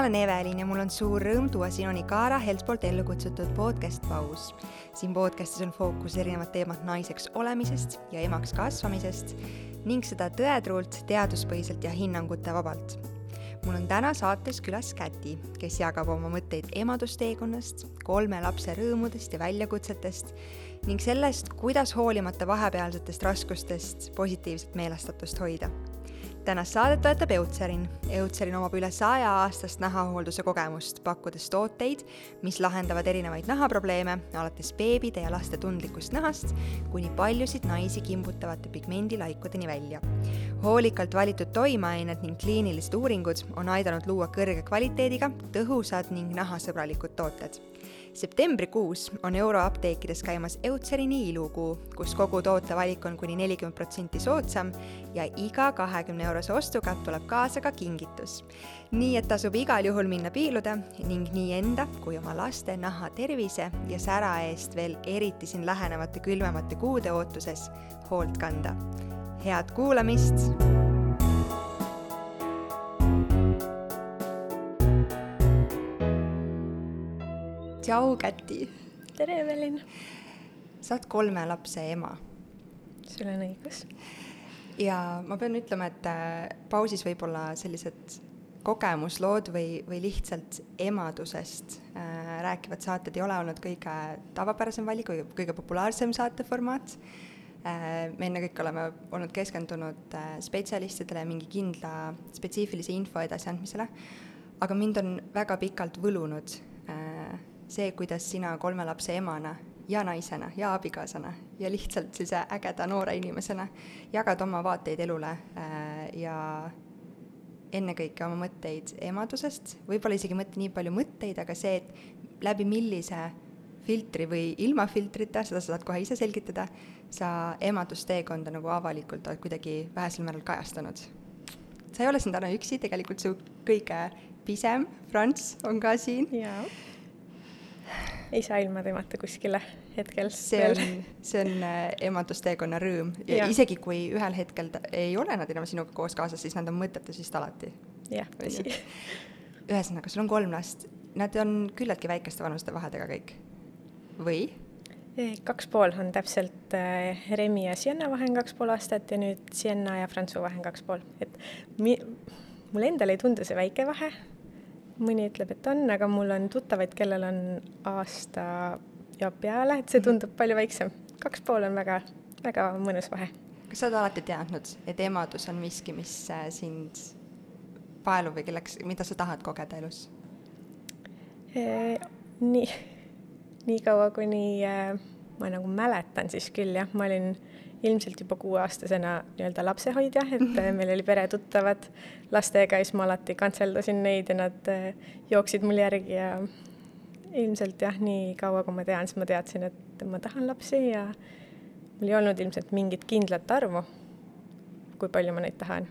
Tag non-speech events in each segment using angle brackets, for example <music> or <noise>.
olen Evelin ja mul on suur rõõm tuua sinuni Kaara Helts poolt ellu kutsutud podcast Paus. siin podcastis on fookus erinevad teemad naiseks olemisest ja emaks kasvamisest ning seda tõetruult, teaduspõhiselt ja hinnangute vabalt. mul on täna saates külas Käti, kes jagab oma mõtteid emadusteekonnast, kolme lapse rõõmudest ja väljakutsetest ning sellest, kuidas hoolimata vahepealsetest raskustest positiivset meelestatust hoida tänast saadet toetab Eutserin. Eutserin omab üle saja aastast nahahoolduse kogemust, pakkudes tooteid, mis lahendavad erinevaid nahaprobleeme, alates beebide ja laste tundlikust nahast kuni paljusid naisi kimbutavate pigmendilaikudeni välja. hoolikalt valitud toimeained ning kliinilised uuringud on aidanud luua kõrge kvaliteediga, tõhusad ning nahasõbralikud tooted septembrikuus on euroapteekides käimas Eutserini ilukuu, kus kogu tootevalik on kuni nelikümmend protsenti soodsam ja iga kahekümne eurose ostuga tuleb kaasa ka kingitus. nii et tasub igal juhul minna piiluda ning nii enda kui oma laste naha tervise ja sära eest veel eriti siin lähenevate külmemate kuude ootuses hoolt kanda. head kuulamist! Tšau, Käti! tere, Evelin! sa oled kolme lapse ema. sul on õigus. ja ma pean ütlema, et äh, pausis võib-olla sellised kogemuslood või, või lihtsalt emadusest äh, rääkivad saated ei ole olnud kõige tavapärasem valik või kõige populaarsem saateformaat äh,. me ennekõike oleme olnud keskendunud äh, spetsialistidele mingi kindla spetsiifilise info edasiandmisele, aga mind on väga pikalt võlunud see, kuidas sina kolme lapse emana ja naisena ja abikaasana ja lihtsalt sellise ägeda noore inimesena jagad oma vaateid elule äh, ja ennekõike oma mõtteid emadusest, võib-olla isegi mitte nii palju mõtteid, aga see, et läbi millise filtri või ilma filtrita, seda sa saad kohe ise selgitada, sa emadusteekonda nagu avalikult oled kuidagi vähesel määral kajastanud. sa ei ole siin täna üksi, tegelikult su kõige pisem, Franz, on ka siin. jaa ei saa ilma temata kuskile hetkel. see on, see on äh, emadusteekonna rõõm ja, ja isegi kui ühel hetkel ta, ei ole nad enam sinuga koos kaasas, siis nad on mõtetes vist alati. jah, tõsi. ühesõnaga, sul on kolm last, nad on küllaltki väikeste vanuste vahedega kõik, või? kaks pool on täpselt äh, Remi ja Sienna vahe on kaks pool aastat ja nüüd Sienna ja Prantsu vahe on kaks pool, et mi-, mulle endale ei tundu see väike vahe, mõni ütleb, et on, aga mul on tuttavaid, kellel on aasta ja peale, et see mhm. tundub palju väiksem. kaks pool on väga, väga mõnus vahe. kas sa oled alati teadnud, et emadus on miski, mis äh, sind paelub või kelleks, mida sa tahad kogeda elus e,? nii, nii kaua, kuni äh, ma nagu mäletan, siis küll jah, ma olin ilmselt juba kuueaastasena nii-öelda lapsehoidja, et mhm. <laughs> meil oli peretuttavad lastega ja siis ma alati kantseldasin neid ja nad äh, jooksid mul järgi ja ilmselt jah, nii kaua kui ma tean, siis ma teadsin, et ma tahan lapsi ja mul ei olnud ilmselt mingit kindlat arvu, kui palju ma neid tahan.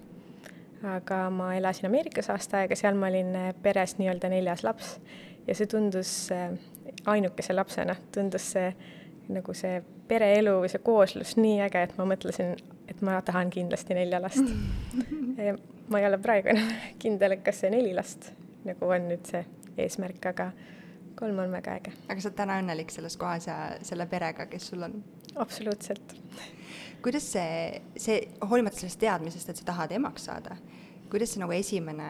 aga ma elasin Ameerikas aasta aega, seal ma olin äh, peres nii-öelda neljas laps ja see tundus äh, ainukese lapsena, tundus see nagu see pereelu või see kooslus nii äge, et ma mõtlesin, et ma tahan kindlasti nelja last <laughs> ma ei ole praegu enam <laughs> kindel, et kas see neli last nagu on nüüd see eesmärk, aga kolm on väga äge. aga sa oled täna õnnelik selles kohas ja selle perega, kes sul on? absoluutselt. kuidas see, see, hoolimata sellest teadmisest, et sa tahad emaks saada, kuidas see nagu esimene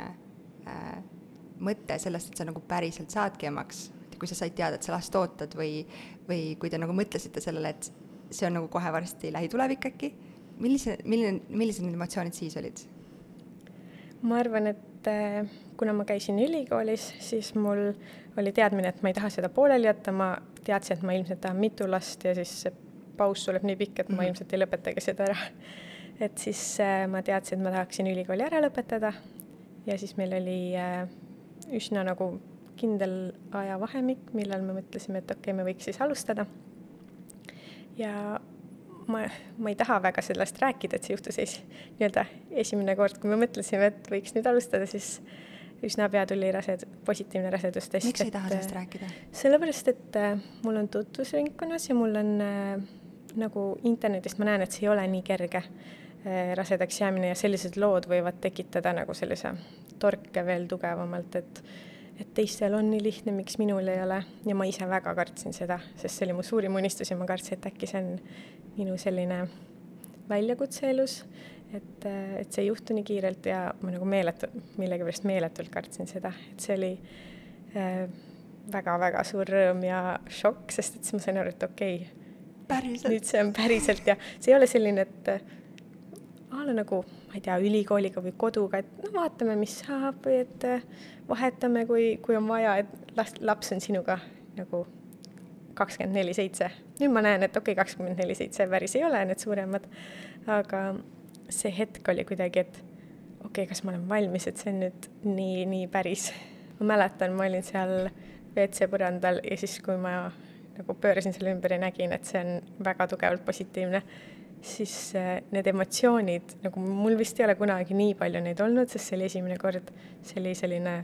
äh, mõte sellest, et sa nagu päriselt saadki emaks, kui sa said teada, et sa last ootad või, või kui te nagu mõtlesite sellele, et see on nagu kohe varsti lähitulevik äkki, millise, milline, millised need emotsioonid siis olid? ma arvan, et äh, kuna ma käisin ülikoolis, siis mul oli teadmine, et ma ei taha seda pooleli jätta, ma teadsin, et ma ilmselt tahan mitu last ja siis see paus tuleb nii pikk, et ma mm -hmm. ilmselt ei lõpetagi seda ära. <laughs> et siis äh, ma teadsin, et ma tahaksin ülikooli ära lõpetada ja siis meil oli äh, üsna nagu kindel ajavahemik, millal me mõtlesime, et okei okay,, me võiks siis alustada. ja ma, ma ei taha väga sellest rääkida, et see juhtus es, nii-öelda esimene kord, kui me mõtlesime, et võiks nüüd alustada, siis üsna pea tuli rased-, positiivne rasedustest. miks sa ei taha sellest rääkida? sellepärast, et äh, mul on tutvusringkonnas ja mul on äh, nagu internetist ma näen, et see ei ole nii kerge eh, rasedaks jäämine ja sellised lood võivad tekitada nagu sellise torke veel tugevamalt, et et teistel on nii lihtne, miks minul ei ole. Ja ma ise väga kartsin seda, sest see oli mu suurim unistus ja ma kartsin, et äkki see on minu selline väljakutse elus, et, et see ei juhtu nii kiirelt ja ma nagu meeletu, millegipärast meeletult kartsin seda, et see oli väga-väga äh, suur rõõm ja šokk, sest et siis ma sain aru, et okei okay,, nüüd see on päriselt ja see ei ole selline, et a la nagu ma ei tea, ülikooliga või koduga, et no vaatame, mis saab et äh, vahetame, kui, kui on vaja, et last, laps on sinuga nagu kakskümmend neli seitse. nüüd ma näen, et okei okay,, kakskümmend neli seitse päris ei ole need suuremad, aga see hetk oli kuidagi, et okei okay,, kas ma olen valmis, et see on nüüd nii, nii päris. ma mäletan, ma olin seal WC põrandal ja siis, kui ma nagu pöörasin selle ümber ja nägin, et see on väga tugevalt positiivne siis äh, need emotsioonid, nagu mul vist ei ole kunagi nii palju neid olnud, sest see oli esimene kord, see oli selline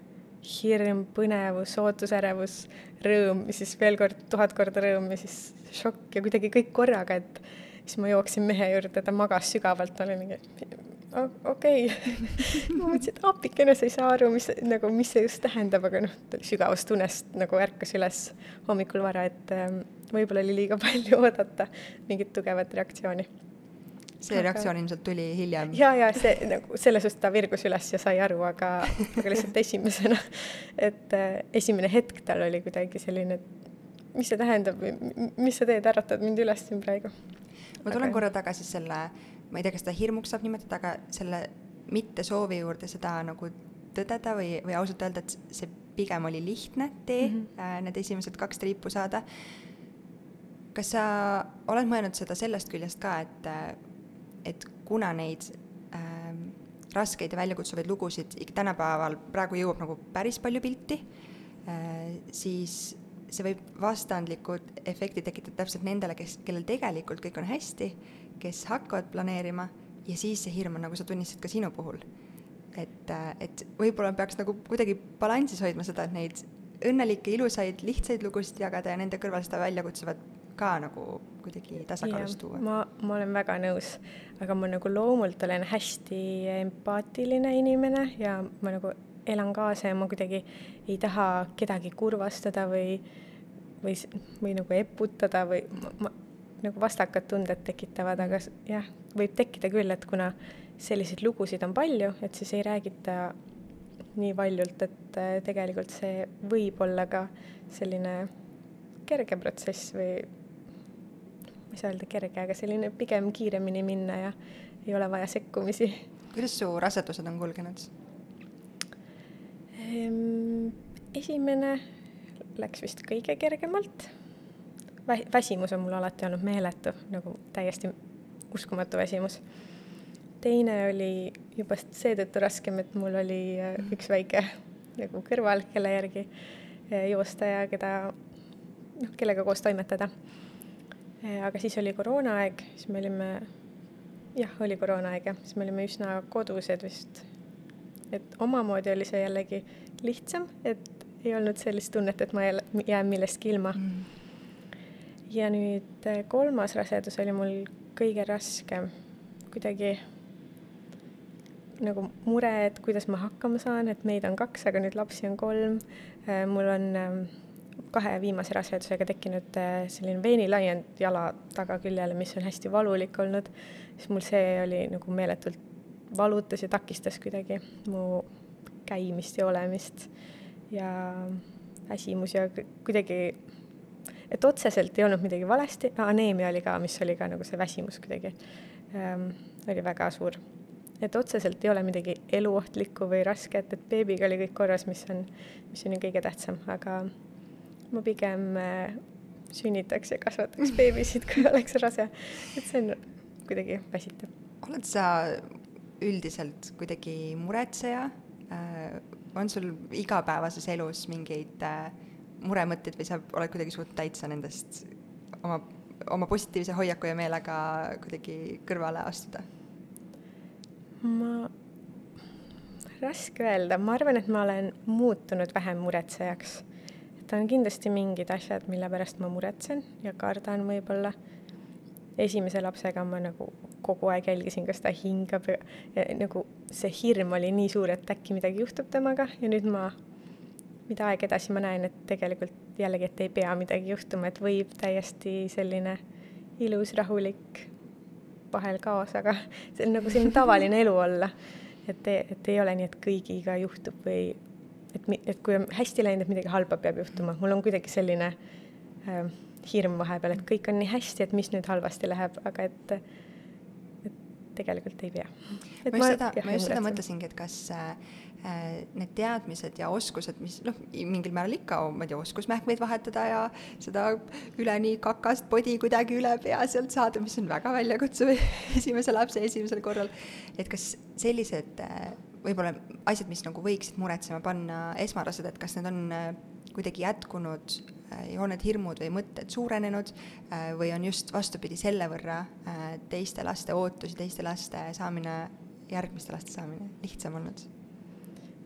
hirm, põnevus, ootusärevus, rõõm, siis veel kord tuhat korda rõõm ja siis šokk ja kuidagi kõik korraga, et siis ma jooksin mehe juurde, ta magas sügavalt, ta oli mingi okei okay. <laughs> ma mõtlesin, et appikene, sa ei saa aru, mis nagu, mis see just tähendab, aga noh, sügavast unest nagu ärkas üles hommikul vara, et ähm, võib-olla oli liiga <laughs> palju oodata mingit tugevat reaktsiooni. see aga... reaktsioon ilmselt tuli hiljem? ja, ja see nagu selles suhtes ta virgus üles ja sai aru, aga, aga lihtsalt esimesena, et äh, esimene hetk tal oli kuidagi selline, et mis see tähendab või mis sa teed, äratad mind üles siin praegu. ma tulen aga... korra tagasi selle, ma ei tea, kas seda hirmuks saab nimetada, aga selle mittesoovi juurde seda nagu tõdeda või, või ausalt öelda, et see pigem oli lihtne tee mm, -hmm. need esimesed kaks triipu saada kas sa oled mõelnud seda sellest küljest ka, et, et kuna neid äh, raskeid ja väljakutsuvaid lugusid tänapäeval praegu jõuab nagu päris palju pilti äh,, siis see võib vastandlikud efekti tekitada täpselt nendele, kes, kellel tegelikult kõik on hästi, kes hakkavad planeerima ja siis see hirm on, nagu sa tunnistasid ka sinu puhul. et, et võib-olla peaks nagu kuidagi balansis hoidma seda, et neid õnnelikke, ilusaid, lihtsaid lugusid jagada ja nende kõrval seda väljakutsuvat ka nagu kuidagi tasakaalus tuua. ma, ma olen väga nõus, aga ma nagu loomult olen hästi empaatiline inimene ja ma nagu elan kaasa ja ma kuidagi ei taha kedagi kurvastada või, või, või nagu eputada või ma, ma nagu vastakad tunded tekitavad, aga jah, võib tekkida küll, et kuna selliseid lugusid on palju, et siis ei räägita nii valjult, et äh, tegelikult see võib olla ka selline kerge protsess või ei saa öelda kerge, aga selline pigem kiiremini minna ja ei ole vaja sekkumisi. kuidas su rasedused on kulgenud? Ehm, esimene läks vist kõige kergemalt. Vä-, väsimus on mul alati olnud meeletu, nagu täiesti uskumatu väsimus. teine oli juba seetõttu raskem, et mul oli äh, üks väike nagu kõrval, kelle järgi äh, joosta ja keda, noh, kellega koos toimetada Eh, aga siis oli koroonaaeg, siis me olime, jah, oli koroonaaeg jah, siis me olime üsna kodused vist. et omamoodi oli see jällegi lihtsam, et ei olnud sellist tunnet, et ma jään millestki ilma mm.. Ja nüüd eh, kolmas rasedus oli mul kõige raskem, kuidagi nagu mure, et kuidas ma hakkama saan, et meid on kaks, aga nüüd lapsi on kolm. Eh, mul on kahe viimase rasedusega tekkinud selline veenilaiend jala tagaküljele, mis on hästi valulik olnud, siis mul see oli nagu meeletult valutas ja takistas kuidagi mu käimist ja olemist. Ja väsimus ja kuidagi, et otseselt ei olnud midagi valesti, aneemia oli ka, mis oli ka nagu see väsimus kuidagi ähm,, oli väga suur. et otseselt ei ole midagi eluohtlikku või rasket, et beebiga oli kõik korras, mis on, mis on ju kõige tähtsam, aga ma pigem äh, sünnitaks ja kasvataks beebisid, kui oleks rase. et see on kuidagi väsitav. oled sa üldiselt kuidagi muretseja? Äh, on sul igapäevases elus mingeid äh, muremõtteid või sa oled kuidagi suutnud täitsa nendest oma, oma positiivse hoiaku ja meelega kuidagi kõrvale astuda? ma, raske öelda, ma arvan, et ma olen muutunud vähem muretsejaks et on kindlasti mingid asjad, mille pärast ma muretsen ja kardan võib-olla. esimese lapsega ma nagu kogu aeg jälgisin, kas ta hingab ja, ja nagu see hirm oli nii suur, et äkki midagi juhtub temaga ja nüüd ma, mida aeg edasi ma näen, et tegelikult jällegi, et ei pea midagi juhtuma, et võib täiesti selline ilus, rahulik, vahel kaos, aga <laughs> see on nagu selline tavaline elu olla. et, et ei ole nii, et kõigiga juhtub või et, et kui on hästi läinud, et midagi halba peab juhtuma, mul on kuidagi selline äh, hirm vahepeal, et kõik on nii hästi, et mis nüüd halvasti läheb, aga et, et tegelikult ei pea. ma just seda, ma just seda mõtlesingi, et kas äh, need teadmised ja oskused, mis noh, mingil määral ikka, ma ei tea, oskus mähkmeid vahetada ja seda üleni kakast podi kuidagi üle pea sealt saada, mis on väga väljakutsuv <laughs> esimese lapse esimesel korral, et kas sellised äh, võib-olla asjad, mis nagu võiksid muretsema panna esmarasedad, kas need on äh, kuidagi jätkunud ja on need hirmud või mõtted suurenenud äh, või on just vastupidi selle võrra äh, teiste laste ootusi, teiste laste saamine, järgmiste laste saamine lihtsam olnud?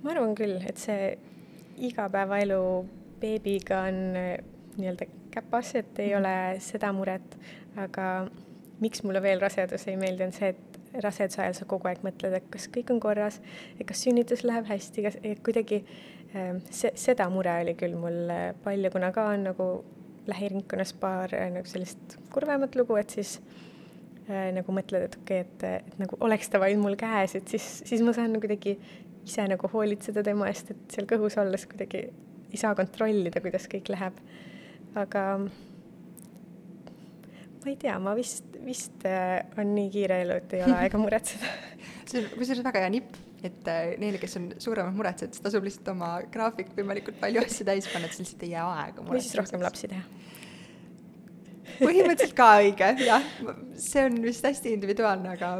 Ma arvan küll, et see igapäevaelu beebiga on äh, nii-öelda käpas, et ei mm. ole seda muret, aga miks mulle veel rasedus ei meeldi, on see, et raseduse ajal sa kogu aeg mõtled, et kas kõik on korras, et kas sünnitus läheb hästi, kas kuidagi Ehm, see, seda mure oli küll mul äh, palju, kuna ka on nagu lähiringkonnas paar äh, nagu sellist kurvemat lugu, et siis äh, nagu mõtled, et okei okay,, et, et nagu oleks ta vaid mul käes, et siis, siis ma saan nagu kuidagi ise nagu hoolitseda tema eest, et seal kõhus olles kuidagi ei saa kontrollida, kuidas kõik läheb. aga ma ei tea, ma vist, vist äh, on nii kiire elu, et ei ole aega <laughs> muretseda see on kusjuures väga hea nipp et äh, neile, kes on suuremad muretsejad, siis tasub lihtsalt oma graafik võimalikult palju asju täis panna, et siis lihtsalt ei jää aega. või siis rohkem lapsi teha. Põhimõtteliselt ka õige, jah, see on vist hästi individuaalne, aga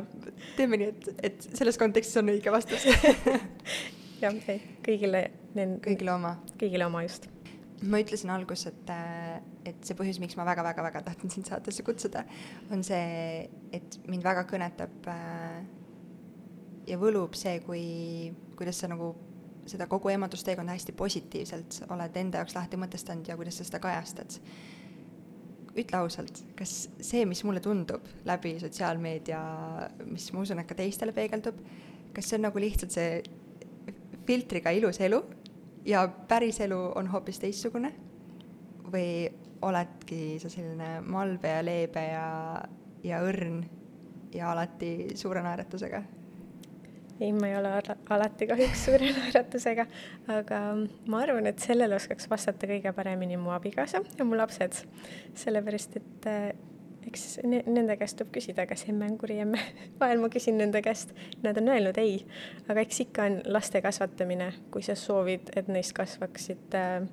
teeme nii, et, et selles kontekstis on õige vastus <laughs> jah, ei, kõigile. kõigile oma. kõigile oma, just. ma ütlesin alguses, et, et see põhjus, miks ma väga-väga-väga tahtsin sind saatesse kutsuda, on see, et mind väga kõnetab äh, ja võlub see, kui, kuidas sa nagu seda kogu emadusteekonda hästi positiivselt oled enda jaoks lahti mõtestanud ja kuidas sa seda kajastad. Ütle ausalt, kas see, mis mulle tundub läbi sotsiaalmeedia, mis ma usun, et ka teistele peegeldub, kas see on nagu lihtsalt see filtriga ilus elu ja päris elu on hoopis teistsugune? või oledki sa selline malbe ja leebe ja, ja õrn ja alati suure naeratusega? Ei, ma ei ole alati kahjuks suure <laughs> naeratusega, aga ma arvan, et sellele oskaks vastata kõige paremini mu abikaasa ja mu lapsed. sellepärast, et äh, eks ne nende käest tuleb küsida, kas emme on kuri emme. <laughs> vahel ma küsin nende käest, nad on öelnud ei, aga eks ikka on laste kasvatamine, kui sa soovid, et neist kasvaksid äh,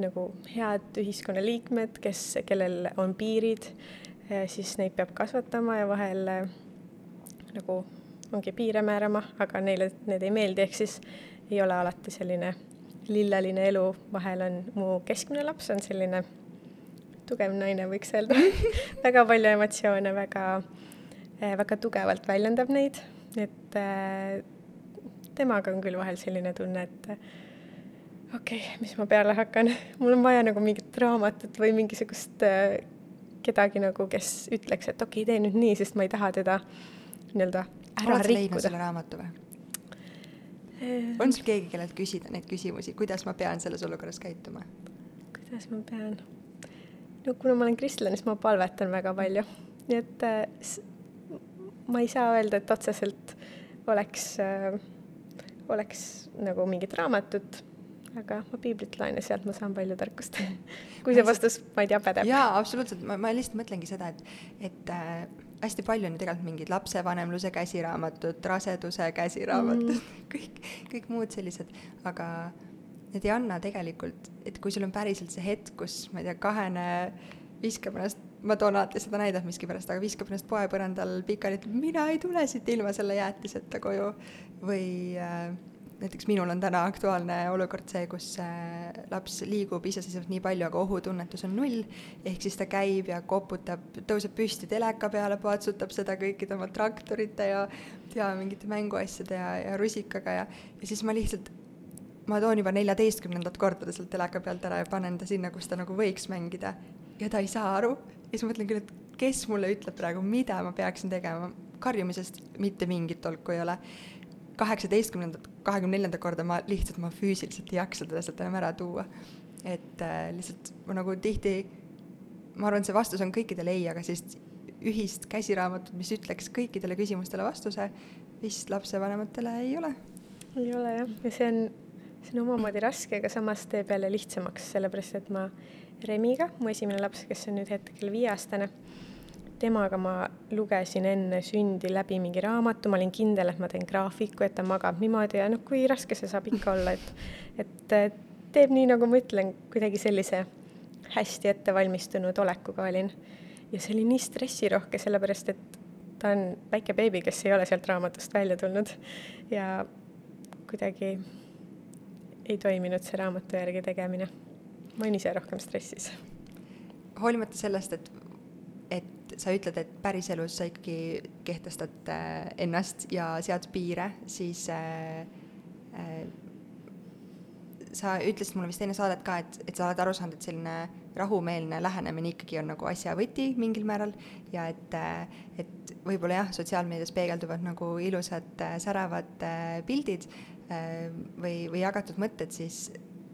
nagu head ühiskonnaliikmed, kes, kellel on piirid, äh, siis neid peab kasvatama ja vahel äh, nagu ongi piire määrama, aga neile need ei meeldi, ehk siis ei ole alati selline lilleline elu, vahel on mu keskmine laps on selline tugev naine, võiks öelda. <laughs> Väga palju emotsioone, väga, eh, väga tugevalt väljendab neid, et äh, temaga on küll vahel selline tunne, et okei okay,, mis ma peale hakkan, mul on vaja nagu mingit raamatut või mingisugust kedagi nagu, kes ütleks, et okei okay,, tee nüüd nii, sest ma ei taha teda nii-öelda ära oled sa leidnud selle raamatu või? on sul keegi, kellelt küsida neid küsimusi, kuidas ma pean selles olukorras käituma? kuidas ma pean? no kuna ma olen kristlane, siis ma palvetan väga palju, nii et äh, ma ei saa öelda, et otseselt oleks äh,, oleks nagu mingit raamatut, aga ma piiblit loen ja sealt ma saan palju tarkust <laughs> kui see vastus, ma ei tea, pädeb. jaa, absoluutselt, ma, ma lihtsalt mõtlengi seda, et, et äh, hästi palju on ju tegelikult mingid lapsevanemluse käsiraamatud, raseduse käsiraamatud mm., <laughs> kõik, kõik muud sellised, aga need ei anna tegelikult, et kui sul on päriselt see hetk, kus ma ei tea, kahene viskab ennast, ma toon alati seda näidet miskipärast, aga viskab ennast poepõrandal pikali, ütleb mina ei tule siit ilma selle jäätiseta koju või äh, näiteks minul on täna aktuaalne olukord see, kus äh, laps liigub iseseisvalt nii palju, aga ohutunnetus on null, ehk siis ta käib ja koputab, tõuseb püsti teleka peale, patsutab seda kõikide oma traktorite ja tea, mingite mänguasjade ja, ja rusikaga ja, ja siis ma lihtsalt, ma toon juba neljateistkümnendat korda ta sealt teleka pealt ära ja panen ta sinna, kus ta nagu võiks mängida. Ja ta ei saa aru. Ja siis ma mõtlen küll, et kes mulle ütleb praegu, mida ma peaksin tegema, karjumisest mitte mingit tolku ei ole. Kaheksateistkümnendat, kahekümne neljandat korda ma lihtsalt, ma füüsiliselt ei jaksa teda sealt enam ära tuua. et äh, lihtsalt ma nagu tihti, ma arvan, et see vastus on kõikidel ei, aga sellist ühist käsiraamatut, mis ütleks kõikidele küsimustele vastuse, vist lapsevanematele ei ole. ei ole jah, ja see on, see on omamoodi raske, aga samas teeb jälle lihtsamaks, sellepärast et ma Remiga, mu esimene laps, kes on nüüd hetkel viieaastane, temaga ma lugesin enne sündi läbi mingi raamatu, ma olin kindel, et ma teen graafiku, et ta magab niimoodi ja noh, kui raske see saab ikka olla, et, et teeb nii, nagu ma ütlen, kuidagi sellise hästi ettevalmistunud olekuga olin. ja see oli nii stressirohke, sellepärast et ta on väike beebi, kes ei ole sealt raamatust välja tulnud ja kuidagi ei toiminud see raamatu järgi tegemine. ma olin ise rohkem stressis. hoolimata sellest, et, sa ütled, et päriselus sa ikkagi kehtestad äh, ennast ja sead piire, siis äh, äh, sa ütlesid mulle vist enne saadet ka, et, et sa oled aru saanud, et selline rahumeelne lähenemine ikkagi on nagu asja võti mingil määral ja et, et võib-olla jah, sotsiaalmeedias peegelduvad nagu ilusad säravad pildid või, või jagatud mõtted, siis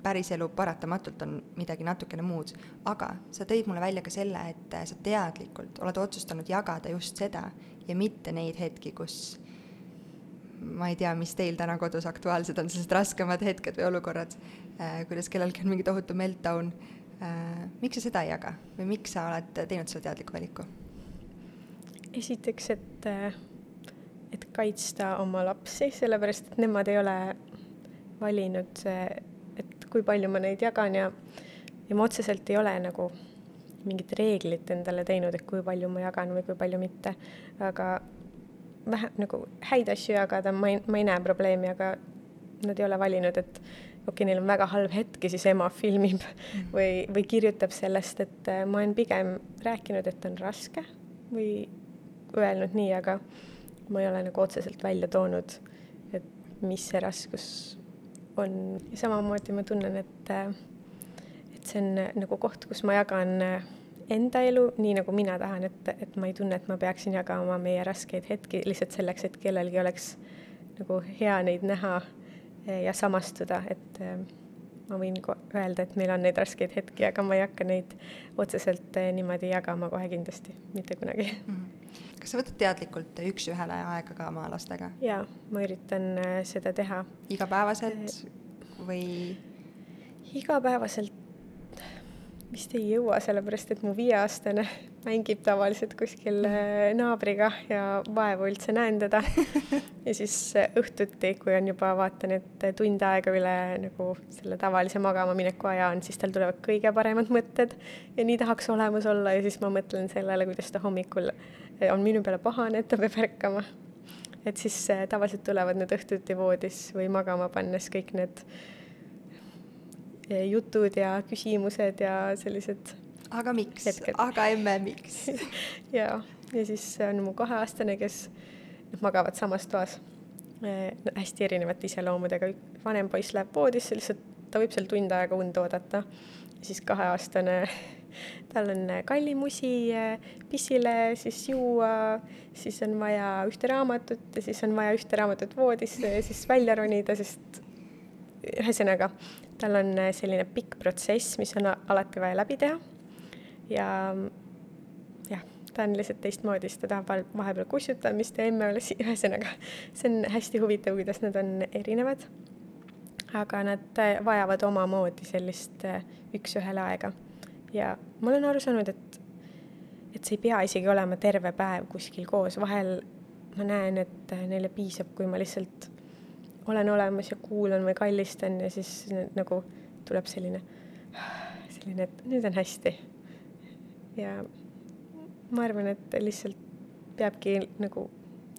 päriselu paratamatult on midagi natukene muud. aga sa tõid mulle välja ka selle, et sa teadlikult oled otsustanud jagada just seda ja mitte neid hetki, kus ma ei tea, mis teil täna kodus aktuaalsed on, sellised raskemad hetked või olukorrad äh,, kuidas kellelgi on mingi tohutu meltdown äh,. miks sa seda ei jaga või miks sa oled teinud selle teadliku valiku? esiteks, et, äh, et kaitsta oma lapsi, sellepärast et nemad ei ole valinud, kui palju ma neid jagan ja, ja ma otseselt ei ole nagu mingit reeglit endale teinud, et kui palju ma jagan või kui palju mitte, aga vähe nagu häid asju jagada, ma ei, ma ei näe probleemi, aga nad ei ole valinud, et okei okay,, neil on väga halb hetk ja siis ema filmib mm. või, või kirjutab sellest, et äh, ma olen pigem rääkinud, et on raske või öelnud nii, aga ma ei ole nagu otseselt välja toonud, et mis see raskus on. samamoodi ma tunnen, et, äh, et see on nagu koht, kus ma jagan äh, enda elu nii, nagu mina tahan, et, et ma ei tunne, et ma peaksin jagama meie raskeid hetki lihtsalt selleks, et kellelgi oleks nagu hea neid näha ja samastuda, et eh, ma võin öelda, et meil on neid raskeid hetki, aga ma ei hakka neid otseselt eh, niimoodi jagama kohe kindlasti, mitte kunagi mm. -hmm. Kas sa võtad teadlikult üks-ühele aega ka oma lastega? jaa, ma üritan seda teha. igapäevaselt või? igapäevaselt vist ei jõua, sellepärast et mu viieaastane mängib tavaliselt kuskil äh, naabriga ja vaevu üldse näen teda. <laughs> ja siis äh, õhtuti, kui on juba vaatan, et tund aega üle nagu selle tavalise magama mineku aja on, siis tal tulevad kõige paremad mõtted ja nii tahaks olemas olla ja siis ma mõtlen sellele, kuidas ta hommikul äh, on minu peale pahane, et ta peab ärkama. et siis tavaliselt tulevad need õhtuti voodis või magama pannes kõik need jutud ja küsimused ja sellised. aga miks, aga emme, miks <laughs> ja, ja siis on mu kaheaastane, kes noh, magavad samas toas no,. hästi erinevate iseloomudega, vanem poiss läheb voodisse, lihtsalt ta võib seal tund aega und oodata. siis kaheaastane tal on kallimusi pissile siis juua, siis on vaja ühte raamatut ja siis on vaja ühte raamatut voodisse ja siis välja ronida, sest ühesõnaga, tal on äh, selline pikk protsess, mis on alati vaja läbi teha. ja jah, ta on lihtsalt teistmoodi, siis ta tahab vahepeal kussutamist ja emme alles, ühesõnaga see on hästi huvitav, kuidas nad on erinevad. aga nad äh, vajavad omamoodi sellist äh, üks-ühele aega ja ma olen aru saanud, et, et see ei pea isegi olema terve päev kuskil koos, vahel ma näen, et neile piisab, kui ma lihtsalt olen olemas ja kuulan või kallistan ja siis nagu tuleb selline, selline, et nüüd on hästi. ja ma arvan, et lihtsalt peabki nagu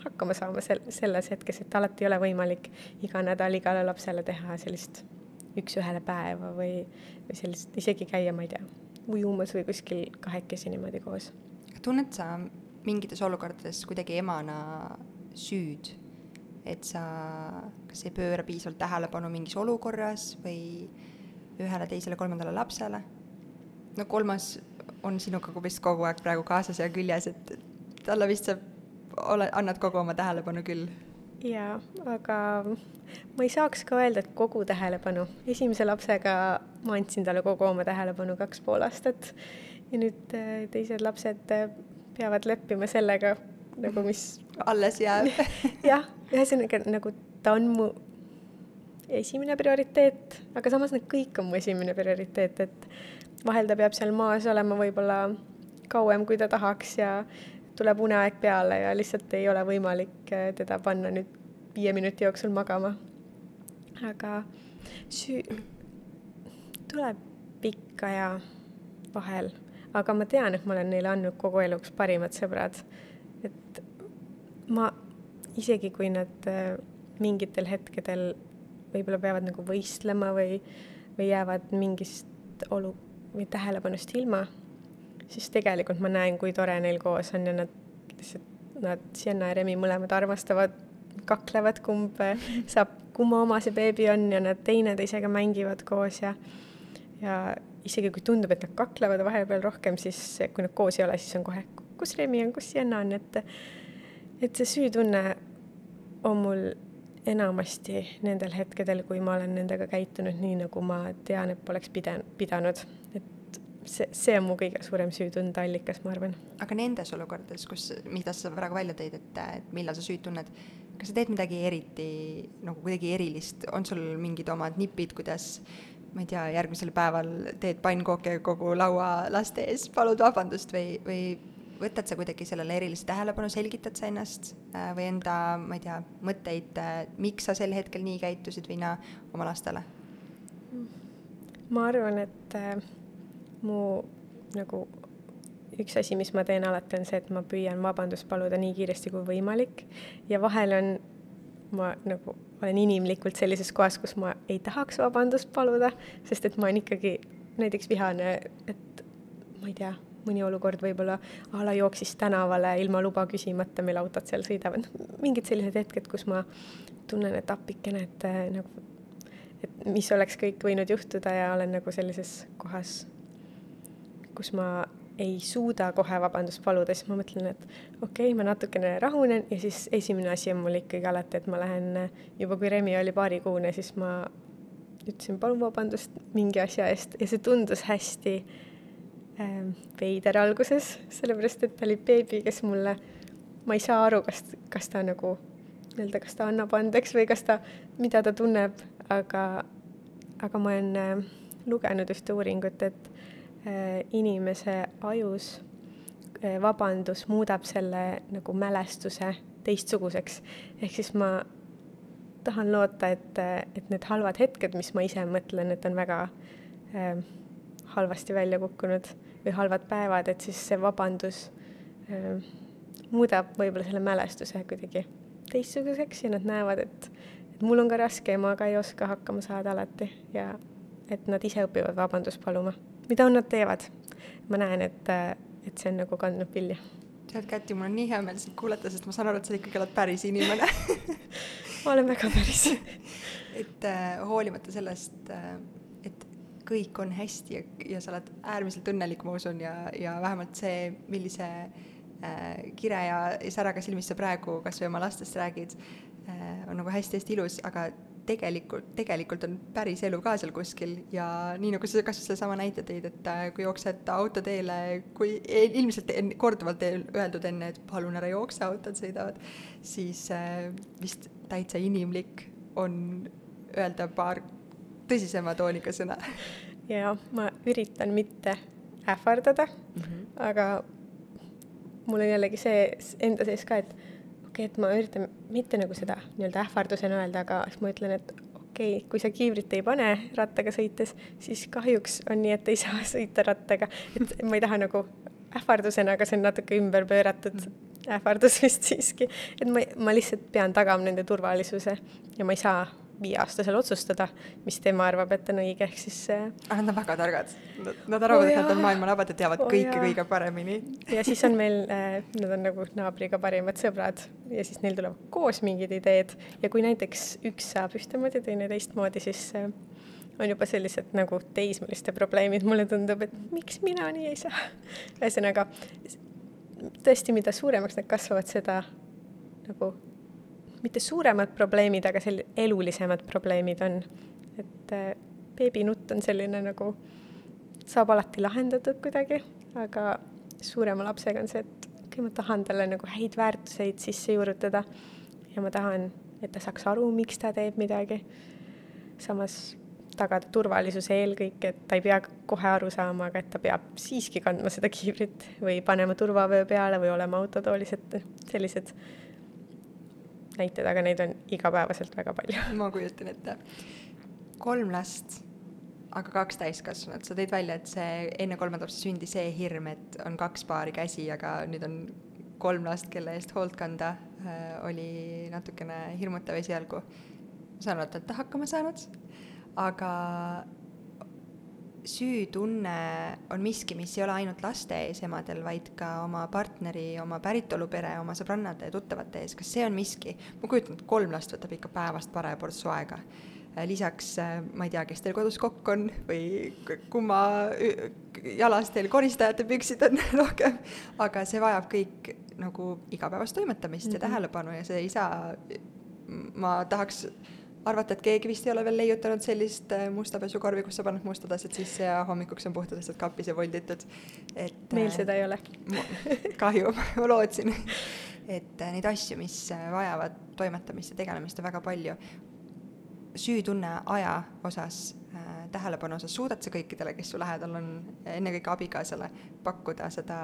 hakkama saama sel-, selles hetkes, et alati ei ole võimalik iga nädal igale lapsele teha sellist üks-ühele päeva või, või sellist, isegi käia, ma ei tea, ujumas või kuskil kahekesi niimoodi koos. tunned sa mingites olukordades kuidagi emana süüd et sa kas ei pööra piisavalt tähelepanu mingis olukorras või ühele, teisele, kolmandale lapsele. no kolmas on sinuga vist kogu aeg praegu kaasas ja küljes, et talle vist sa ole, annad kogu oma tähelepanu küll. Jaa, aga ma ei saaks ka öelda, et kogu tähelepanu. esimese lapsega ma andsin talle kogu oma tähelepanu kaks pool aastat ja nüüd äh, teised lapsed äh, peavad leppima sellega nagu, mis <laughs> alles jääb <laughs> jah, ühesõnaga nagu ta on mu esimene prioriteet, aga samas need kõik on mu esimene prioriteet, et vahel ta peab seal maas olema võib-olla kauem, kui ta tahaks ja tuleb uneaeg peale ja lihtsalt ei ole võimalik äh, teda panna nüüd viie minuti jooksul magama. aga süü-, tuleb ikka ja vahel, aga ma tean, et ma olen neile andnud kogu eluks parimad sõbrad. et ma, isegi kui nad äh, mingitel hetkedel võib-olla peavad nagu võistlema või, või jäävad mingist olu- või tähelepanust ilma, siis tegelikult ma näen, kui tore neil koos on ja nad lihtsalt, nad, Sienna ja Remi mõlemad armastavad, kaklevad, kumb <laughs> saab, kumma oma see beebi on ja nad teineteisega mängivad koos ja ja isegi kui tundub, et nad kaklevad vahepeal rohkem, siis kui nad koos ei ole, siis on kohe, kus Remi on, kus Sienna on, et et see süütunne on mul enamasti nendel hetkedel, kui ma olen nendega käitunud nii, nagu ma tean, et poleks pida-, pidanud. et see, see on mu kõige suurem süütunde allikas, ma arvan. aga nendes olukordades, kus, mida sa praegu välja tõid, et, et millal sa süüd tunned, kas sa teed midagi eriti nagu kuidagi erilist, on sul mingid omad nipid, kuidas ma ei tea, järgmisel päeval teed pannkooke kogu laua laste ees, palud vabandust või, või võtad sa kuidagi sellele erilist tähelepanu, selgitad sa ennast äh, või enda, ma ei tea, mõtteid, äh, miks sa sel hetkel nii käitusid Viina oma lastele? ma arvan, et äh, mu nagu üks asi, mis ma teen alati, on see, et ma püüan vabandust paluda nii kiiresti kui võimalik. Ja vahel on, ma nagu olen inimlikult sellises kohas, kus ma ei tahaks vabandust paluda, sest et ma olen ikkagi näiteks vihane, et ma ei tea mõni olukord võib-olla a la jooksis tänavale ilma luba küsimata, meil autod seal sõidavad, mingid sellised hetked, kus ma tunnen, et appikene, et nagu, et mis oleks kõik võinud juhtuda ja olen nagu sellises kohas, kus ma ei suuda kohe vabandust paluda, siis ma mõtlen, et okei okay,, ma natukene rahunen ja siis esimene asi on mul ikkagi alati, et ma lähen juba, kui Remi oli paarikuune, siis ma ütlesin palun vabandust mingi asja eest. Ja see tundus hästi Ähm, veider alguses, sellepärast et ta oli beebi, kes mulle, ma ei saa aru, kas, kas ta nagu nii-öelda, kas ta annab andeks või kas ta, mida ta tunneb, aga, aga ma olen äh, lugenud ühte uuringut, et inimese ajus äh, vabandus muudab selle nagu mälestuse teistsuguseks. ehk siis ma tahan loota, et, et need halvad hetked, mis ma ise mõtlen, et on väga äh, halvasti välja kukkunud või halvad päevad, et siis see vabandus äh, muudab võib-olla selle mälestuse kuidagi teistsuguseks ja nad näevad, et, et mul on ka raske ja ma ka ei oska hakkama saada alati ja et nad ise õpivad vabandust paluma. Mida nad teevad? ma näen, et, et see on nagu kandnud vilja. tead, Käti, mul on nii hea meel sind kuulata, sest ma saan aru, et sa ikkagi oled päris inimene <laughs> ma olen väga päris <laughs> et äh, hoolimata sellest äh, kõik on hästi ja, ja sa oled äärmiselt õnnelik, ma usun, ja, ja vähemalt see, millise äh, kire ja säraga silmis sa praegu kas või oma lastest räägid äh,, on nagu hästi-hästi ilus, aga tegelikult, tegelikult on päris elu ka seal kuskil ja nii nagu sa kas sedasama näite tõid, et äh, kui jooksed autoteele, kui ilmselt en, korduvalt öeldud enne, et palun ära jookse, autod sõidavad, siis äh, vist täitsa inimlik on öelda paar tõsisema tooniga sõna. ja ma üritan mitte ähvardada mm, -hmm. aga mul on jällegi see enda sees ka, et okei okay,, et ma üritan mitte nagu seda nii-öelda ähvardusena öelda, aga siis ma ütlen, et okei okay,, kui sa kiivrit ei pane rattaga sõites, siis kahjuks on nii, et ei saa <laughs> sõita rattaga, et ma ei taha nagu ähvardusena, aga see on natuke ümber pööratud mm. ähvardus vist siiski, et ma, ma lihtsalt pean tagama nende turvalisuse ja ma ei saa viieaastasel otsustada, mis tema arvab, et on õige, ehk siis äh.... aga nad on väga targad. Nad arvavad oh,, et nad on maailma nabad ja teavad oh, kõike jaa. kõige paremini. ja siis on <laughs> meil äh,, nad on nagu naabriga parimad sõbrad ja siis neil tulevad koos mingid ideed ja kui näiteks üks saab ühtemoodi, teine teistmoodi, siis äh, on juba sellised nagu teismeliste probleemid, mulle tundub, et miks mina nii ei saa. ühesõnaga, tõesti, mida suuremaks nad kasvavad, seda nagu mitte suuremad probleemid, aga sel-, elulisemad probleemid on. et äh, beebinutt on selline nagu, saab alati lahendatud kuidagi, aga suurema lapsega on see, et okei, ma tahan talle nagu häid väärtuseid sisse juurutada ja ma tahan, et ta saaks aru, miks ta teeb midagi. samas tagada turvalisuse eelkõige, et ta ei pea kohe aru saama, aga et ta peab siiski kandma seda kiivrit või panema turvavöö peale või olema autotoolis, et sellised näited, aga neid on igapäevaselt väga palju. <laughs> ma kujutan ette. kolm last, aga kaks täiskasvanut, sa tõid välja, et see enne kolmanda lapse sündi see hirm, et on kaks paari käsi, aga nüüd on kolm last, kelle eest hoolt kanda äh,, oli natukene hirmutav esialgu. ma saan aru, et olete hakkama saanud, aga süütunne on miski, mis ei ole ainult laste ees emadel, vaid ka oma partneri, oma päritolupere, oma sõbrannade ja tuttavate ees, kas see on miski? ma kujutan ette, kolm last võtab ikka päevast paraja portsu aega. lisaks ma ei tea, kes teil kodus kokk on või kumma jalas teil koristajate püksid on <laughs> rohkem, aga see vajab kõik nagu igapäevast toimetamist mm -hmm. ja mhm. tähelepanu ja see ei saa, ma tahaks arvata, et keegi vist ei ole veel leiutanud sellist äh, musta pesukorvi, kus sa paned mustad asjad sisse ja hommikuks on puhtad asjad kapis ja volditud. et meil äh, seda ei ole kahju, ma lootsin. et äh, neid asju, mis vajavad toimetamist ja tegelemist on väga palju. süütunne aja osas äh,, tähelepanu osas, suudad sa kõikidele, kes su lähedal on, ennekõike abikaasale, pakkuda seda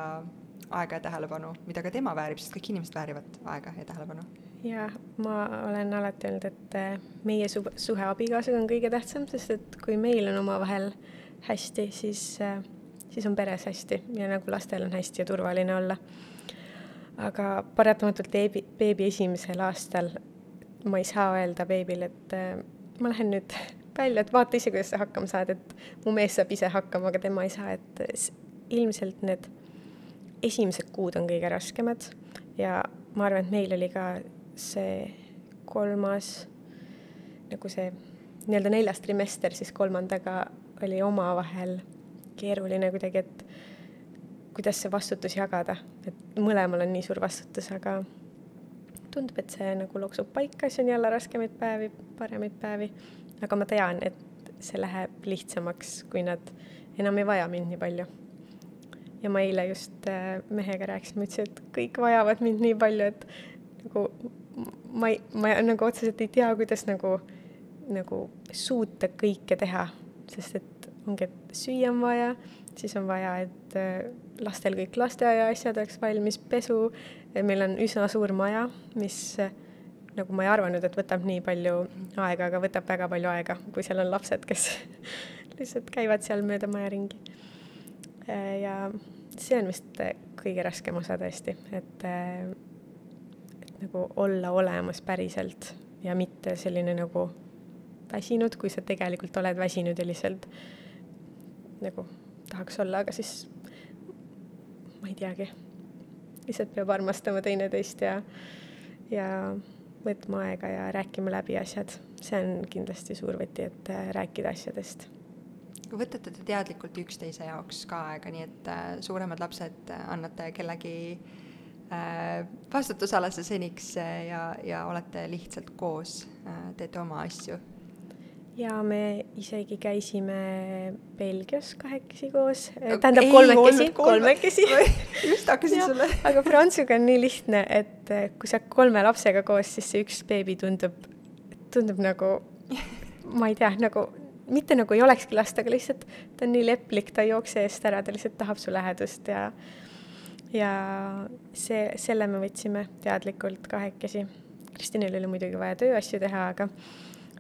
aega ja tähelepanu, mida ka tema väärib, sest kõik inimesed väärivad aega ja tähelepanu jaa, ma olen alati öelnud, et äh, meie su-, suhe abikaasaga on kõige tähtsam, sest et kui meil on omavahel hästi, siis, äh, siis on peres hästi ja nagu lastel on hästi ja turvaline olla. aga paratamatult beebi, beebi esimesel aastal ma ei saa öelda beebile, et äh, ma lähen nüüd välja, et vaata ise, kuidas sa hakkama saad, et mu mees saab ise hakkama, aga tema ei saa, et ilmselt need esimesed kuud on kõige raskemad ja ma arvan, et meil oli ka see kolmas, nagu see nii-öelda neljas trimester siis kolmandaga oli omavahel keeruline kuidagi, et kuidas see vastutus jagada, et mõlemal on nii suur vastutus, aga tundub, et see nagu loksub paika, siis on jälle raskemaid päevi, paremaid päevi, aga ma tean, et see läheb lihtsamaks, kui nad enam ei vaja mind nii palju. ja ma eile just äh, mehega rääkisin, ma ütlesin, et kõik vajavad mind nii palju, et nagu ma ei, ma nagu otseselt ei tea, kuidas nagu, nagu suuta kõike teha, sest et ongi, et süüa on vaja, siis on vaja, et äh, lastel kõik lasteaia asjad oleks valmis, pesu, meil on üsna suur maja, mis äh, nagu ma ei arvanud, et võtab nii palju aega, aga võtab väga palju aega, kui seal on lapsed, kes <laughs> lihtsalt käivad seal mööda maja ringi. Äh, ja see on vist kõige raskem osa tõesti, et nagu olla olemas päriselt ja mitte selline nagu väsinud, kui sa tegelikult oled väsinud ja lihtsalt nagu tahaks olla, aga siis ma ei teagi, lihtsalt peab armastama teineteist ja, ja võtma aega ja rääkima läbi asjad. see on kindlasti suur võti, et äh, rääkida asjadest. võtate te teadlikult üksteise jaoks ka aega, nii et äh, suuremad lapsed annate kellegi vastutusalase seniks äh, ja, ja olete lihtsalt koos, äh, teete oma asju? ja me isegi käisime Belgias kahekesi koos, tähendab kolmekesi, kolmekesi just hakkasin sulle aga Prantsuga on nii lihtne, et kui sa kolme lapsega koos, siis see üks beebi tundub, tundub nagu, ma ei tea, nagu mitte nagu ei olekski last, aga lihtsalt ta on nii leplik, ta ei jookse eest ära, ta lihtsalt tahab su lähedust ja ja see, selle me võtsime teadlikult kahekesi. Kristinil oli muidugi vaja tööasju teha, aga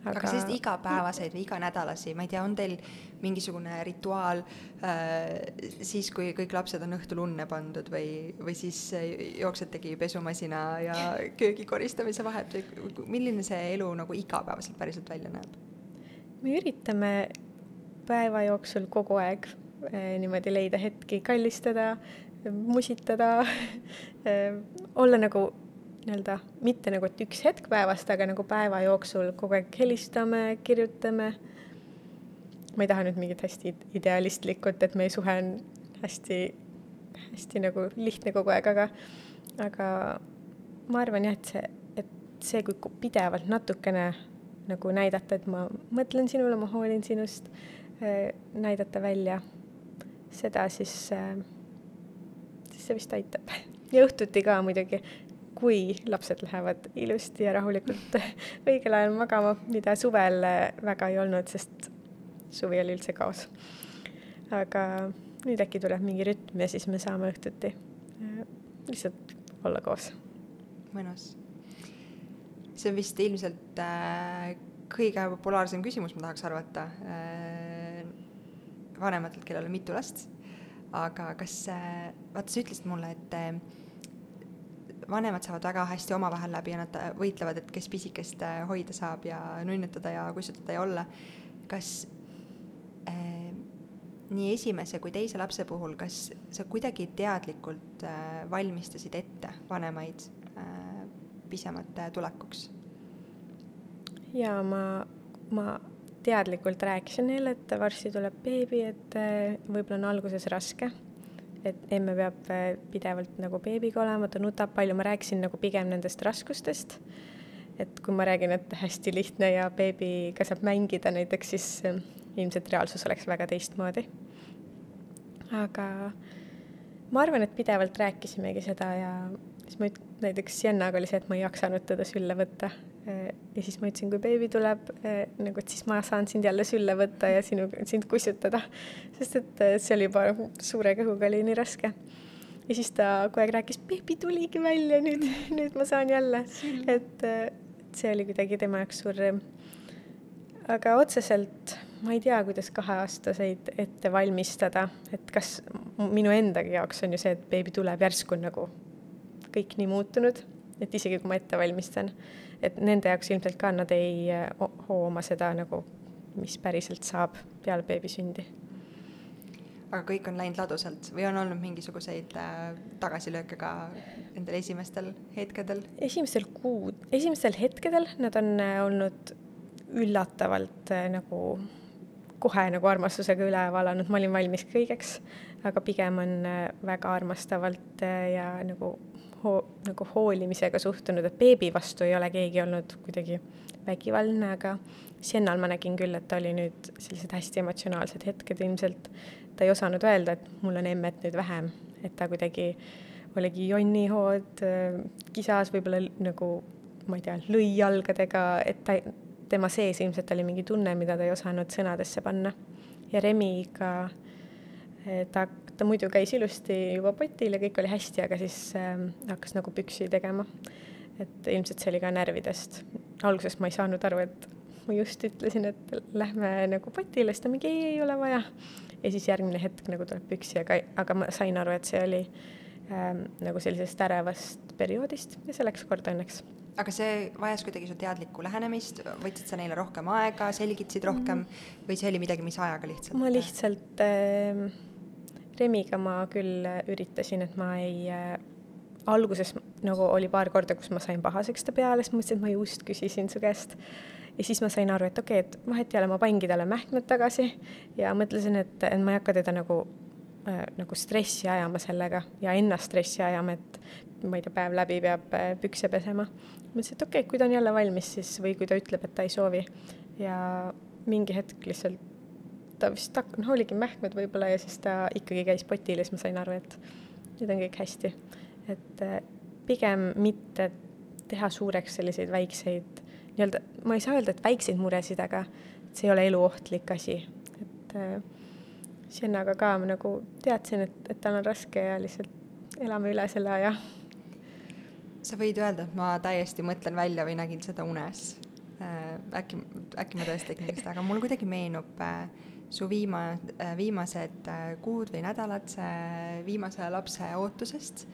aga, aga selliseid igapäevaseid või iganädalasi, ma ei tea, on teil mingisugune rituaal äh, siis, kui kõik lapsed on õhtul unne pandud või, või siis jooksetegi pesumasina ja köögi koristamise vahet või milline see elu nagu igapäevaselt päriselt välja näeb? me üritame päeva jooksul kogu aeg äh, niimoodi leida hetki, kallistada musitada <laughs> olla nagu nii-öelda mitte nagu, et üks hetk päevast, aga nagu päeva jooksul kogu aeg helistame, kirjutame. ma ei taha nüüd mingit hästi idealistlikut, et meie suhe on hästi, hästi nagu lihtne kogu aeg, aga, aga ma arvan jah, et see, et see, kui pidevalt natukene nagu näidata, et ma mõtlen sinule, ma hoolin sinust, äh, näidata välja seda, siis, äh, siis see vist aitab. ja õhtuti ka muidugi, kui lapsed lähevad ilusti ja rahulikult <laughs> õigel ajal magama, mida suvel äh, väga ei olnud, sest suvi oli üldse kaos. aga nüüd äkki tuleb mingi rütm ja siis me saame õhtuti lihtsalt olla koos. mõnus see on vist ilmselt äh, kõige populaarsem küsimus, ma tahaks arvata äh,, vanematelt, kellel on mitu last. Aga kas äh,, vaata, sa ütlesid mulle, et äh, vanemad saavad väga hästi omavahel läbi ja nad äh, võitlevad, et kes pisikest äh, hoida saab ja nunnutada ja kussutada ja olla. kas äh, nii esimese kui teise lapse puhul, kas sa kuidagi teadlikult äh, valmistasid ette vanemaid pisemate tulekuks? jaa, ma, ma teadlikult rääkisin neile, et varsti tuleb beebi, et eh, võib-olla on alguses raske, et emme peab eh, pidevalt nagu beebiga olema, ta nutab palju, ma rääkisin nagu pigem nendest raskustest. et kui ma räägin, et hästi lihtne ja beebiga saab mängida näiteks, siis eh, ilmselt reaalsus oleks väga teistmoodi. aga ma arvan, et pidevalt rääkisimegi seda ja siis ma üt-, näiteks Siennaga oli see, et ma ei jaksanud teda sülle võtta. Ja siis ma ütlesin, kui beebi tuleb, nagu, et siis ma saan sind jälle sülle võtta ja sinu, sind kussutada. sest et see oli juba suure kõhuga oli nii raske. ja siis ta kogu aeg rääkis, beebi tuligi välja nüüd, nüüd ma saan jälle. et see oli kuidagi tema jaoks suur rõõm. aga otseselt ma ei tea, kuidas kaheaastaseid ette valmistada, et kas minu enda jaoks on ju see, et beebi tuleb järsku nagu kõik nii muutunud, et isegi kui ma ette valmistan, et nende jaoks ilmselt ka nad ei hooma seda nagu, mis päriselt saab peale beebi sündi. aga kõik on läinud ladusalt või on olnud mingisuguseid äh, tagasilööke ka nendel esimestel hetkedel? esimestel kuud, esimestel hetkedel nad on äh, olnud üllatavalt nagu kohe nagu armastusega üle valanud, ma olin valmis kõigeks, aga pigem on äh, väga armastavalt äh, ja nagu hoo-, nagu hoolimisega suhtunud, et beebi vastu ei ole keegi olnud kuidagi vägivaldne, aga Siennal ma nägin küll, et ta oli nüüd sellised hästi emotsionaalsed hetked ilmselt. ta ei osanud öelda, et mul on emmet nüüd vähem, et ta kuidagi oligi jonnihood, kisas võib-olla nagu ma ei tea, lõi jalgadega, et ta, tema sees ilmselt oli mingi tunne, mida ta ei osanud sõnadesse panna. ja Remiga eh, ta ta muidu käis ilusti juba potil ja kõik oli hästi, aga siis äh, hakkas nagu püksi tegema. et ilmselt see oli ka närvidest. alguses ma ei saanud aru, et ma just ütlesin, et lähme nagu potile, siis ta mingi ei, ei ole vaja. ja siis järgmine hetk nagu tuleb püksi, aga, aga ma sain aru, et see oli ähm, nagu sellisest ärevast perioodist ja see läks korda õnneks aga see vajas kuidagi su teadlikku lähenemist, võtsid sa neile rohkem aega, selgitasid rohkem mm või see oli midagi, mis ajaga lihtsalt? ma lihtsalt äh, Remiga ma küll üritasin, et ma ei äh, alguses nagu oli paar korda, kus ma sain pahaseks ta peale, siis mõtlesin, et ma just küsisin su käest. ja siis ma sain aru, et okei okay,, et vahet ei ole, ma pangi talle mähkmed tagasi ja mõtlesin, et, et ma ei hakka teda nagu äh,, nagu stressi ajama sellega ja ennast stressi ajama, et ma ei tea, päev läbi peab äh, pükse pesema. mõtlesin, et okei okay,, kui ta on jälle valmis, siis või kui ta ütleb, et ta ei soovi ja mingi hetk lihtsalt ta vist noh, oligi mähkmed võib-olla ja siis ta ikkagi käis potil ja siis ma sain aru, et nüüd on kõik hästi. et äh, pigem mitte teha suureks selliseid väikseid nii-öelda, ma ei saa öelda, et väikseid muresid, aga see ei ole eluohtlik asi, et äh, Siennaga ka ma nagu teadsin, et, et tal on raske ja lihtsalt elame üle selle aja. sa võid öelda, et ma täiesti mõtlen välja või nägin seda unes äh,. äkki, äkki ma tõesti tegin seda, aga mul kuidagi meenub äh, su viima-, äh, viimased äh, kuud või nädalad viimase lapse ootusest.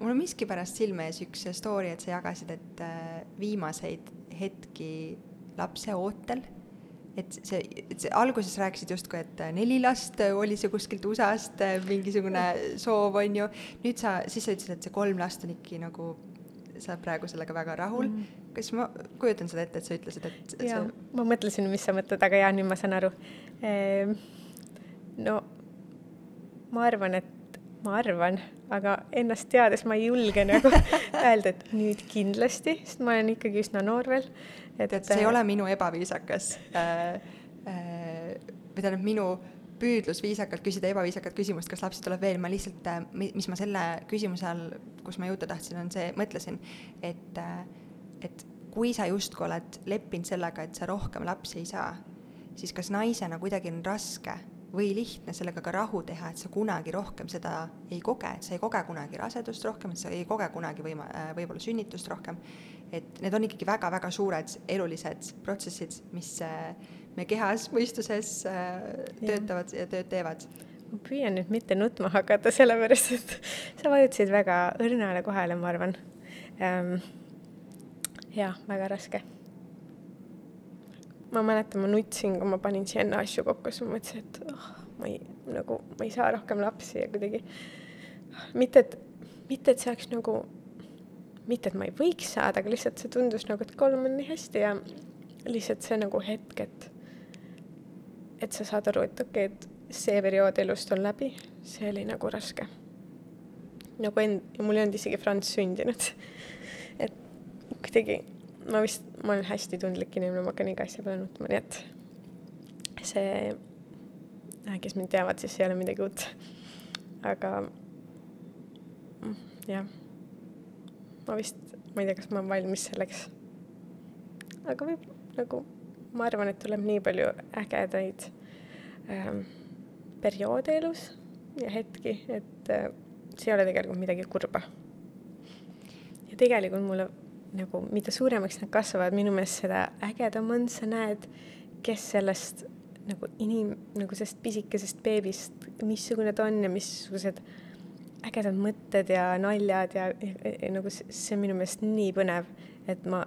mul on miskipärast silme ees üks story, et sa jagasid, et äh, viimaseid hetki lapse ootel, et see, et see alguses rääkisid justkui, et neli last oli see kuskilt USA-st mingisugune <laughs> soov, on ju, nüüd sa, siis sa ütlesid, et see kolm last on ikkagi nagu, sa oled praegu sellega väga rahul mm. -hmm kas ma kujutan seda ette, et sa ütlesid, et jaa sa..., ma mõtlesin, mis sa mõtled, aga jaa, nüüd ma saan aru. Ehm, no ma arvan, et ma arvan, aga ennast teades ma ei julge nagu <laughs> öelda, et nüüd kindlasti, sest ma olen ikkagi üsna noor veel. et, et see ei ole minu ebaviisakas äh, äh, või tähendab minu püüdlus viisakalt küsida ebaviisakat küsimust, kas lapsi tuleb veel, ma lihtsalt, äh, mis ma selle küsimuse all, kus ma jõuda tahtsin, on see, mõtlesin, et, äh, et kui sa justkui oled leppinud sellega, et sa rohkem lapsi ei saa, siis kas naisena kuidagi on raske või lihtne sellega ka rahu teha, et sa kunagi rohkem seda ei koge, et sa ei koge kunagi rasedust rohkem, et sa ei koge kunagi võima-, äh, võib-olla sünnitust rohkem. et need on ikkagi väga-väga suured elulised protsessid, mis meie kehas, mõistuses töötavad ja tööd teevad ma püüan nüüd mitte nutma hakata, sellepärast et sa vajutasid väga õrnale kohale, ma arvan ähm,. Jah, väga raske. ma mäletan, ma nutsin, kui ma panin siia enne asju kokku, siis ma mõtlesin, et oh, ma ei, nagu, ma ei saa rohkem lapsi ja kuidagi mitte, et, mitte, et see oleks nagu, mitte, et ma ei võiks saada, aga lihtsalt see tundus nagu, et kolm on nii hästi ja lihtsalt see nagu hetk, et, et sa saad aru, et okei okay,, et see periood elust on läbi, see oli nagu raske. nagu end-, mul ei olnud isegi Franz sündinud. et kuidagi ma vist, ma olen hästi tundlik inimene, ma hakkan iga asja peale nutma, nii et see, kes mind teavad, siis ei ole midagi uut. aga mm, jah, ma vist, ma ei tea, kas ma olen valmis selleks. aga võib nagu, ma arvan, et tuleb nii palju ägedaid ähm, perioode elus ja hetki, et äh, see ei ole tegelikult midagi kurba. ja tegelikult mulle nagu, mida suuremaks nad kasvavad, minu meelest seda ägedam on, sa näed, kes sellest nagu inim-, nagu sellest pisikesest beebist, missugune ta on ja missugused ägedad mõtted ja naljad ja, ja, ja nagu see, see on minu meelest nii põnev, et ma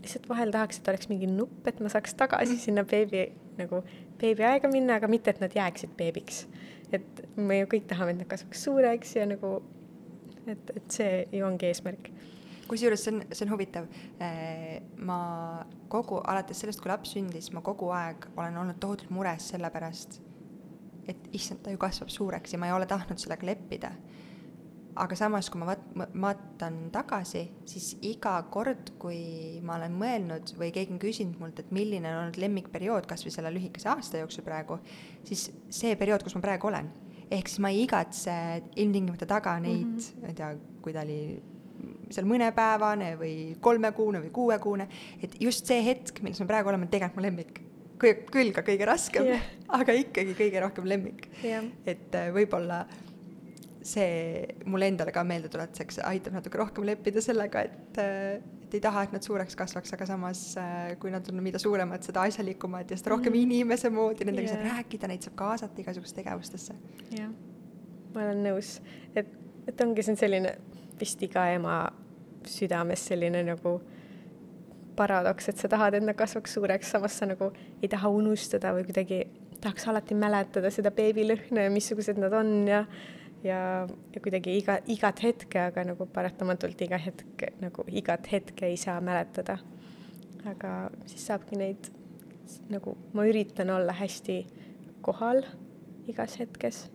lihtsalt vahel tahaks, et oleks mingi nupp, et ma saaks tagasi mm. sinna beebi nagu beebiaega minna, aga mitte, et nad jääksid beebiks. et me ju kõik tahame, et nad kasvaks suureks ja nagu, et, et see ju ongi eesmärk kusjuures see on, see on huvitav. Äh, ma kogu, alates sellest, kui laps sündis, ma kogu aeg olen olnud tohutult mures selle pärast, et issand, ta ju kasvab suureks ja ma ei ole tahtnud sellega leppida aga samas, kui ma vaat-, vaatan tagasi, siis iga kord, kui ma olen mõelnud või keegi on küsinud mult, et milline on olnud lemmikperiood kas või selle lühikese aasta jooksul praegu, siis see periood, kus ma praegu olen. ehk siis ma ei igatse ilmtingimata taga neid mm, -hmm. ma ei tea, kui ta oli seal mõnepäevane või kolmekuune või kuuekuune, et just see hetk, milles me praegu oleme, on tegelikult mu lemmik küll ka kõige raskem yeah., <laughs> aga ikkagi kõige rohkem lemmik yeah.. et äh, võib-olla äh, see mulle endale ka meeldetuletuseks aitab natuke rohkem leppida sellega, et, et ei taha, et nad suureks kasvaks, aga samas kui nad on mida suuremad, seda asjalikumad ja seda rohkem mm. inimese moodi, nendega yeah. saab rääkida, neid saab kaasata igasugustesse tegevustesse. jah, ma olen nõus, et, et ongi, see on selline vist iga ema südames selline nagu paradoks, et sa tahad, et nad kasvaks suureks, samas sa nagu ei taha unustada või kuidagi tahaks alati mäletada seda beebilõhna ja missugused nad on ja ja, ja kuidagi iga, igat hetke, aga nagu paratamatult iga hetk nagu igat hetke ei saa mäletada. aga siis saabki neid nagu, ma üritan olla hästi kohal igas hetkes.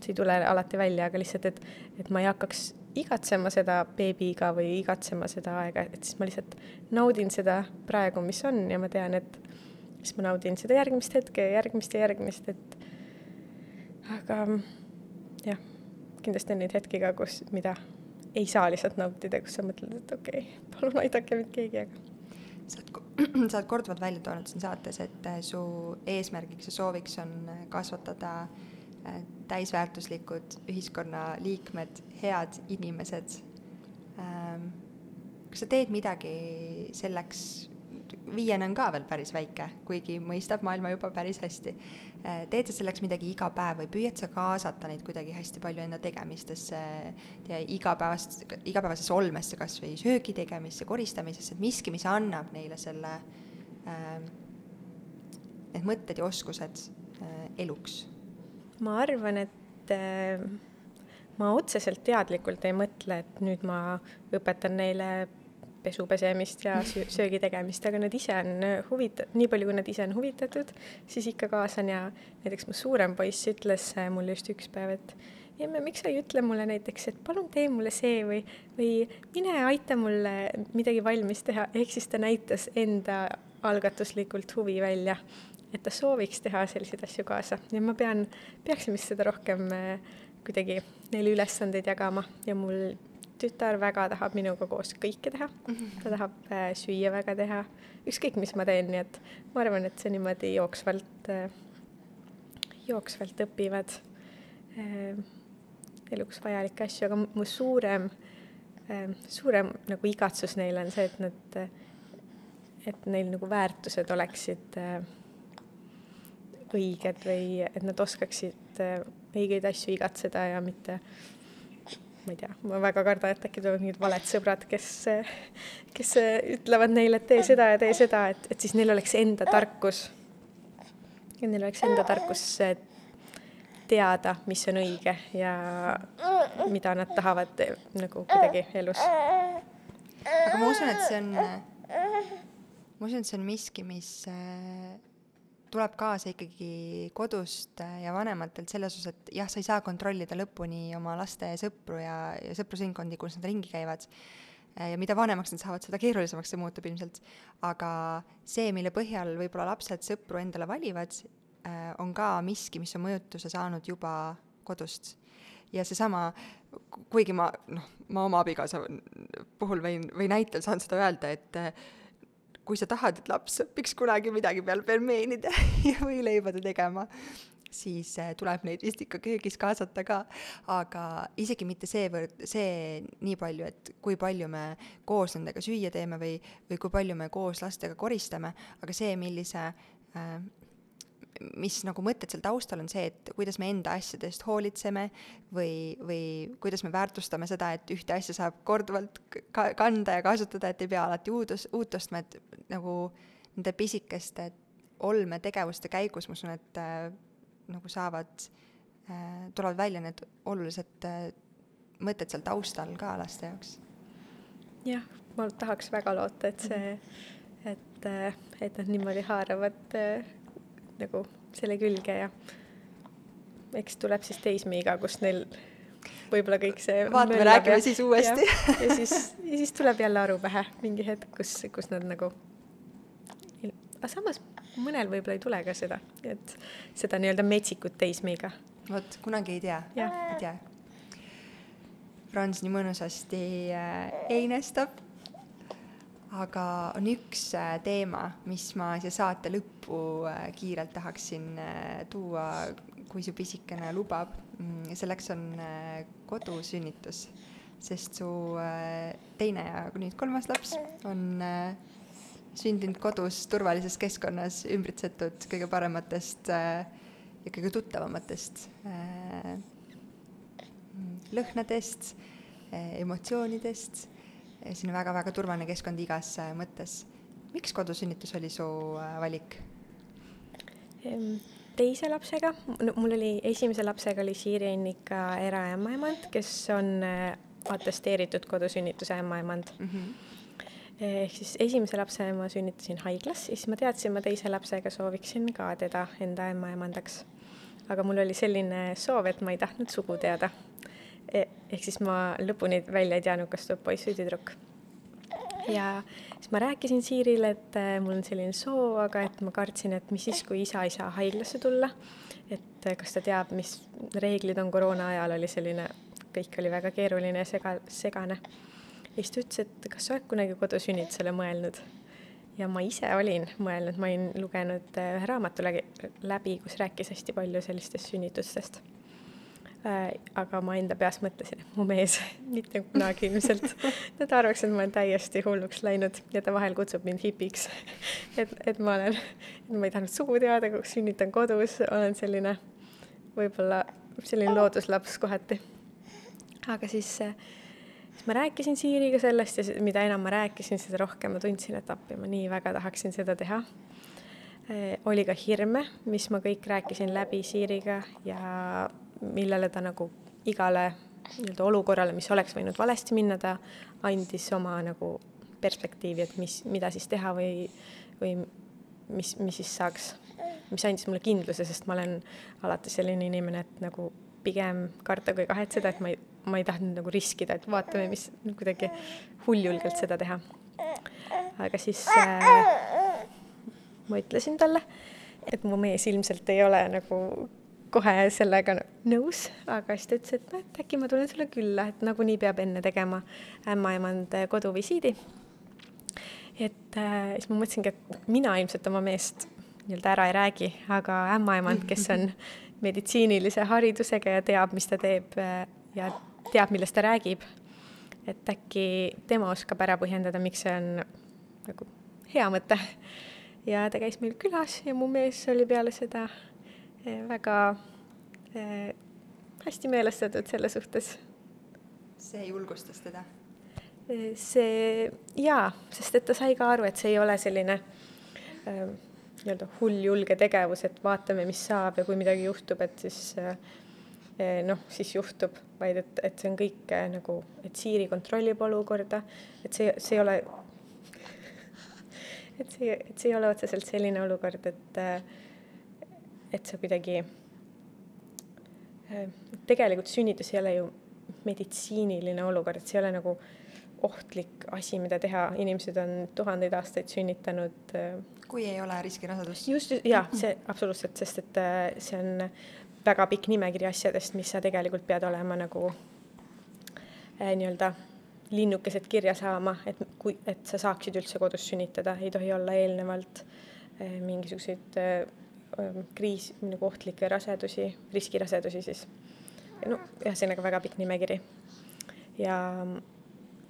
see ei tule alati välja, aga lihtsalt, et, et ma ei hakkaks igatsema seda beebiga või igatsema seda aega, et siis ma lihtsalt naudin seda praegu, mis on ja ma tean, et siis ma naudin seda järgmist hetke ja järgmist ja järgmist, et aga jah kindlasti on neid hetki ka, kus, mida ei saa lihtsalt nautida, kus sa mõtled, et okei okay,, palun aidake mind keegi, aga sa oled, <clears throat> sa oled korduvalt välja toonud siin saates, et äh, su eesmärgiks ja sooviks on äh, kasvatada äh, täisväärtuslikud ühiskonnaliikmed, head inimesed. Ähm, kas sa teed midagi selleks, viiene on ka veel päris väike, kuigi mõistab maailma juba päris hästi. Äh, teed sa selleks midagi iga päev või püüad sa kaasata neid kuidagi hästi palju enda tegemistesse, tea igapäevast, igapäevasesse olmesse, kas või söögi tegemisse, koristamisesse, et miski, mis annab neile selle äh,, need mõtted ja oskused äh, eluks? Ma arvan, et äh, ma otseselt teadlikult ei mõtle, et nüüd ma õpetan neile pesu pesemist ja söögi tegemist, aga nad ise on huvita-, nii palju, kui nad ise on huvitatud, siis ikka kaasan ja näiteks mu suurem poiss ütles mulle just üks päev, et emme, miks sa ei ütle mulle näiteks, et palun tee mulle see või, või mine aita mulle midagi valmis teha, ehk siis ta näitas enda algatuslikult huvi välja, et ta sooviks teha selliseid asju kaasa. Ja ma pean, peaksime seda rohkem äh, kuidagi neile ülesandeid jagama. Ja mul tütar väga tahab minuga koos kõike teha, ta tahab äh, süüa väga teha, ükskõik, mis ma teen, nii et ma arvan, et see niimoodi jooksvalt äh,, jooksvalt õpivad äh, eluks vajalikke asju, aga mu suurem äh,, suurem nagu igatsus neile on see, et nad, et neil nagu väärtused oleksid äh, õiged või et nad oskaksid äh, õigeid asju igatseda ja mitte ma ei tea, ma väga kardan, et äkki tulevad mingid valed sõbrad, kes, kes ütlevad neile, et tee seda ja tee seda, et, et siis neil oleks enda tarkus. ja neil oleks enda tarkus teada, mis on õige ja mida nad tahavad nagu kuidagi elus. aga ma usun, et see on, ma usun, et see on miski, mis äh, tuleb kaasa ikkagi kodust ja vanematelt selles osas, et jah, sa ei saa kontrollida lõpuni oma laste sõpru ja, ja sõprusringkondi, kus nad ringi käivad ja mida vanemaks nad saavad, seda keerulisemaks see muutub ilmselt. aga see, mille põhjal võib-olla lapsed sõpru endale valivad, Äh, on ka miski, mis on mõjutuse saanud juba kodust. ja seesama, kuigi ma noh, ma oma abikaasa puhul võin, või näitel saan seda öelda, et äh, kui sa tahad, et laps õpiks kunagi midagi peale pelmeenide <laughs> ja võileibade tegema, siis äh, tuleb neid vist ikka köögis kaasata ka, aga isegi mitte seevõrd, see nii palju, et kui palju me koos nendega süüa teeme või, või kui palju me koos lastega koristame, aga see, millise äh, mis nagu mõtted seal taustal on see, et kuidas me enda asjade eest hoolitseme või, või kuidas me väärtustame seda, et ühte asja saab korduvalt ka kanda ja kasutada, et ei pea alati uudus, uut ostma, et nagu nende pisikeste olmetegevuste käigus ma usun, et äh, nagu saavad äh,, tulevad välja need olulised äh, mõtted seal taustal ka laste jaoks. jah, ma tahaks väga loota, et see, et, äh, et nad niimoodi haaravad äh, nagu selle külge ja eks tuleb siis teismeiga, kus neil võib-olla kõik see vaatame, räägime siis uuesti. ja siis, ja siis tuleb jälle aru pähe mingi hetk, kus, kus nad nagu, aga samas mõnel võib-olla ei tule ka seda, et seda nii-öelda metsikut teismeiga. vot, kunagi ei tea, ei tea. Franz nii mõnusasti äh, einestab aga on üks äh, teema, mis ma siia saate lõppu äh, kiirelt tahaksin äh, tuua, kui su pisikene lubab. Mm, selleks on kodusünnitus, sest su teine ja nüüd kolmas laps on sündinud kodus turvalises keskkonnas, ümbritsetud kõige parematest ja kõige tuttavamatest lõhnadest, emotsioonidest selline väga-väga turvaline keskkond igas äh, mõttes. miks kodusünnitus oli su äh, valik? teise lapsega, mul oli, esimese lapsega oli Siiri Ennika eraämmaemand, kes on äh, atesteeritud kodusünnituse ämmaemand mm. -hmm ehk siis esimese lapse ma sünnitasin haiglas, siis ma teadsin, ma teise lapsega sooviksin ka teda enda ämmaemandaks. aga mul oli selline soov, et ma ei tahtnud sugu teada ehk siis ma lõpuni välja ei teadnud, kas tuleb poiss või tüdruk. ja siis ma rääkisin Siirile, et äh, mul on selline soov, aga et ma kartsin, et mis siis, kui isa ei saa haiglasse tulla. et äh, kas ta teab, mis reeglid on koroona ajal, oli selline, kõik oli väga keeruline ja sega, segane. ja siis ta ütles, et kas sa oled kunagi kodusünnitusele mõelnud ja ma ise olin mõelnud, ma olin lugenud äh, ühe raamatu läbi, kus rääkis hästi palju sellistest sünnitustest aga ma enda peas mõtlesin, et mu mees <laughs> mitte kunagi ilmselt, ta arvaks, et ma olen täiesti hulluks läinud ja ta vahel kutsub mind hipiks. <laughs> et, et ma olen, ma ei tahtnud sugu teada, sünnitan kodus, olen selline võib-olla selline looduslaps kohati. aga siis, siis ma rääkisin Siiriga sellest ja mida enam ma rääkisin, seda rohkem ma tundsin, et appi, ma nii väga tahaksin seda teha äh, oli ka hirme, mis ma kõik rääkisin läbi Siiriga ja millele ta nagu igale nii-öelda olukorrale, mis oleks võinud valesti minna, ta andis oma nagu perspektiivi, et mis, mida siis teha või, või mis, mis siis saaks, mis andis mulle kindluse, sest ma olen alati selline inimene, et nagu pigem karta kui kahetseda, et ma ei, ma ei tahtnud nagu riskida, et vaatame, mis kuidagi hulljulgelt seda teha. aga siis äh, ma ütlesin talle, et mu mees ilmselt ei ole nagu kohe sellega nõus, aga siis ta ütles, et noh, et äkki ma tulen sulle külla, et nagunii peab enne tegema ämmaemand koduvisiidi. et äh, siis ma mõtlesingi, et mina ilmselt oma meest nii-öelda ära ei räägi, aga ämmaemand, kes on <laughs> meditsiinilise haridusega ja teab, mis ta teeb äh, ja teab, millest ta räägib, et äkki tema oskab ära põhjendada, miks see on nagu hea mõte. ja ta käis meil külas ja mu mees oli peale seda Eh, väga eh, hästi meelestatud selle suhtes. see julgustas teda? Eh, see jaa, sest et ta sai ka aru, et see ei ole selline äh, nii-öelda hulljulge tegevus, et vaatame, mis saab ja kui midagi juhtub, et siis äh, noh, siis juhtub, vaid et, et see on kõik äh, nagu, et Siiri kontrollib olukorda, et see, see ei ole, et see, et see ei ole otseselt selline olukord, et äh, et sa kuidagi, äh, tegelikult sünnitus ei ole ju meditsiiniline olukord, see ei ole nagu ohtlik asi, mida teha, inimesed on tuhandeid aastaid sünnitanud. Äh, kui ei ole riskirasedust. just, jah, see absoluutselt, sest et äh, see on väga pikk nimekiri asjadest, mis sa tegelikult pead olema nagu äh, nii-öelda linnukesed kirja saama, et kui, et sa saaksid üldse kodus sünnitada, ei tohi olla eelnevalt äh, mingisuguseid äh, kriis, nagu ohtlikke rasedusi, riskirasedusi siis. no ühesõnaga väga pikk nimekiri. ja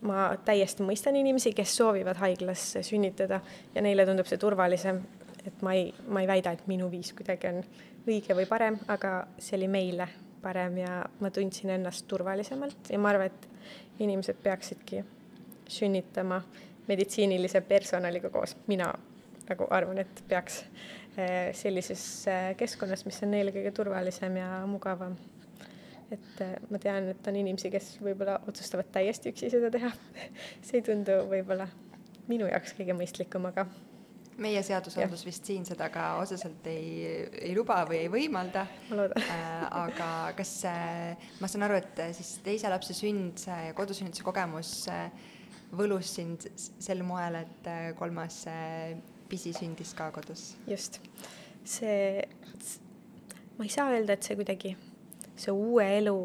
ma täiesti mõistan inimesi, kes soovivad haiglas sünnitada ja neile tundub see turvalisem, et ma ei, ma ei väida, et minu viis kuidagi on õige või parem, aga see oli meile parem ja ma tundsin ennast turvalisemalt ja ma arvan, et inimesed peaksidki sünnitama meditsiinilise personaliga koos, mina nagu arvan, et peaks sellises eh, keskkonnas, mis on neile kõige turvalisem ja mugavam. et eh, ma tean, et on inimesi, kes võib-olla otsustavad täiesti üksi seda teha <laughs> see ei tundu võib-olla minu jaoks kõige mõistlikum, aga meie seadusandlus vist siin seda ka otseselt ei, ei luba või ei võimalda. äh,. aga kas äh,, ma saan aru, et siis teise lapse sünd, see kodusünnituse kogemus äh, võlus sind sel moel, et kolmas pisi sündis ka kodus. just, see, ma ei saa öelda, et see kuidagi, see uue elu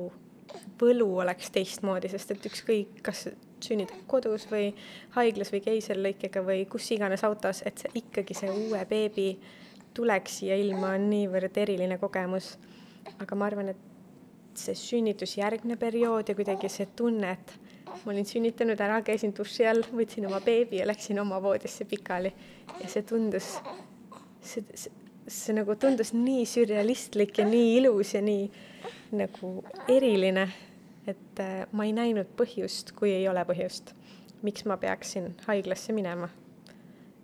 võlu oleks teistmoodi, sest et ükskõik, kas sünnid kodus või haiglas või keisrilõikega või kus iganes autos, et see ikkagi see uue beebi tuleks siia ilma on niivõrd eriline kogemus. aga ma arvan, et see sünnitusjärgne periood ja kuidagi see tunne, et ma olin sünnitanud ära, käisin duši all, võtsin oma beebi ja läksin oma voodisse pikali ja see tundus, see, see, see nagu tundus nii sürrealistlik ja nii ilus ja nii nagu eriline, et äh, ma ei näinud põhjust, kui ei ole põhjust, miks ma peaksin haiglasse minema.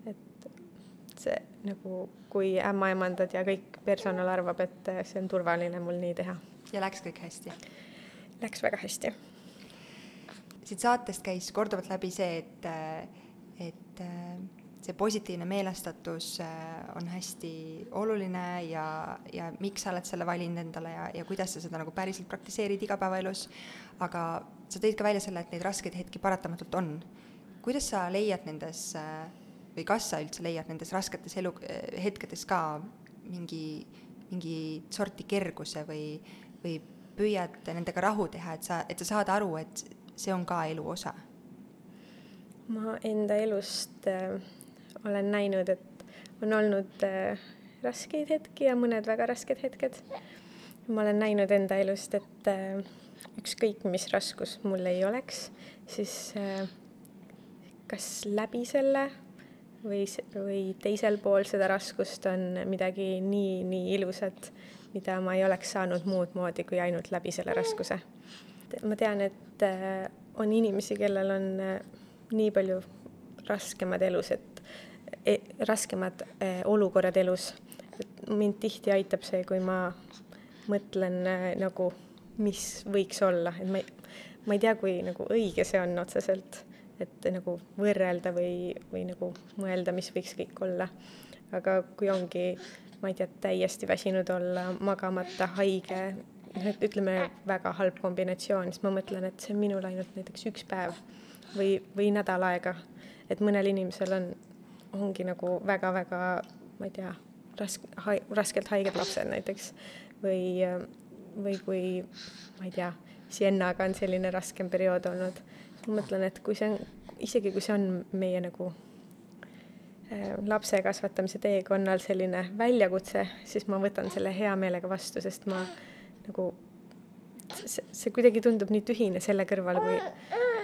et see nagu, kui ämmaemandad ja kõik personal arvab, et äh, see on turvaline mul nii teha. ja läks kõik hästi? Läks väga hästi siit saatest käis korduvalt läbi see, et, et see positiivne meelestatus on hästi oluline ja, ja miks sa oled selle valinud endale ja, ja kuidas sa seda nagu päriselt praktiseerid igapäevaelus. aga sa tõid ka välja selle, et neid raskeid hetki paratamatult on. kuidas sa leiad nendes või kas sa üldse leiad nendes rasketes elu, hetkedes ka mingi, mingi sorti kerguse või, või püüad nendega rahu teha, et sa, et sa saad aru, et see on ka elu osa? ma enda elust äh, olen näinud, et on olnud äh, raskeid hetki ja mõned väga rasked hetked. ma olen näinud enda elust, et äh, ükskõik, mis raskus mul ei oleks, siis äh, kas läbi selle või, või teisel pool seda raskust on midagi nii, nii ilusat, mida ma ei oleks saanud muud moodi kui ainult läbi selle raskuse ma tean, et äh, on inimesi, kellel on äh, nii palju raskemad elus, et e, raskemad äh, olukorrad elus. et mind tihti aitab see, kui ma mõtlen nagu, mis võiks olla, et ma ei, ma ei tea, kui nagu õige see on otseselt, et nagu võrrelda või, või nagu mõelda, mis võiks kõik olla. aga kui ongi, ma ei tea, täiesti väsinud olla, magamata, haige, ütleme, väga halb kombinatsioon, siis ma mõtlen, et see on minul ainult näiteks üks päev või, või nädal aega. et mõnel inimesel on, ongi nagu väga-väga, ma ei tea, raske, raskelt haiged lapsed näiteks või, või kui, ma ei tea, Siennaga on selline raskem periood olnud. ma mõtlen, et kui see on, isegi kui see on meie nagu äh, lapse kasvatamise teekonnal selline väljakutse, siis ma võtan selle hea meelega vastu, sest ma nagu see, see kuidagi tundub nii tühine selle kõrval, kui,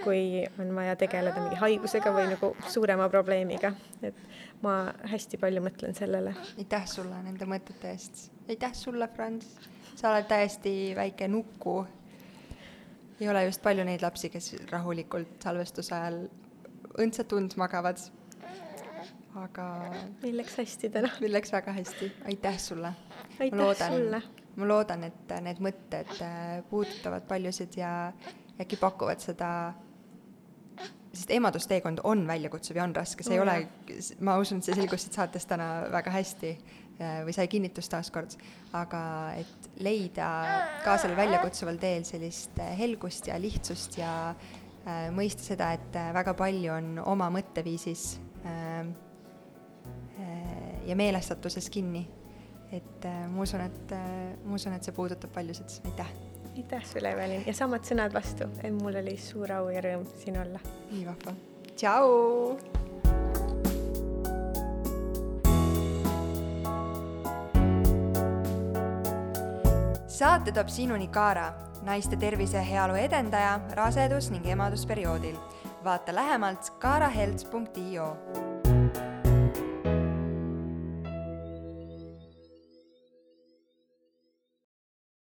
kui on vaja tegeleda mingi haigusega või nagu suurema probleemiga. et ma hästi palju mõtlen sellele. aitäh sulle nende mõtete eest. aitäh sulle, Franz. sa oled täiesti väike nuku. ei ole just palju neid lapsi, kes rahulikult salvestuse ajal õndsat und magavad. aga. meil läks hästi täna. meil läks väga hästi, aitäh sulle. aitäh sulle ma loodan, et need mõtted äh, puudutavad paljusid ja äkki pakuvad seda, sest emadusteekond on väljakutsuv ja on raske, see ei ole, ma usun, et see selgus siit saatest täna väga hästi äh, või sai kinnitust taaskord, aga et leida ka sellel väljakutsuval teel sellist äh, helgust ja lihtsust ja äh, mõista seda, et väga palju on oma mõtteviisis äh, ja meelestatuses kinni et äh, ma usun, et äh,, ma usun, et see puudutab paljusid, aitäh! aitäh sulle, Evelin, ja samad sõnad vastu, mul oli suur au ja rõõm siin olla. nii vahva, tšau! saate toob sinuni Kaara, naiste tervise ja heaolu edendaja rasedus- ning emadusperioodil. vaata lähemalt kaarahelts.io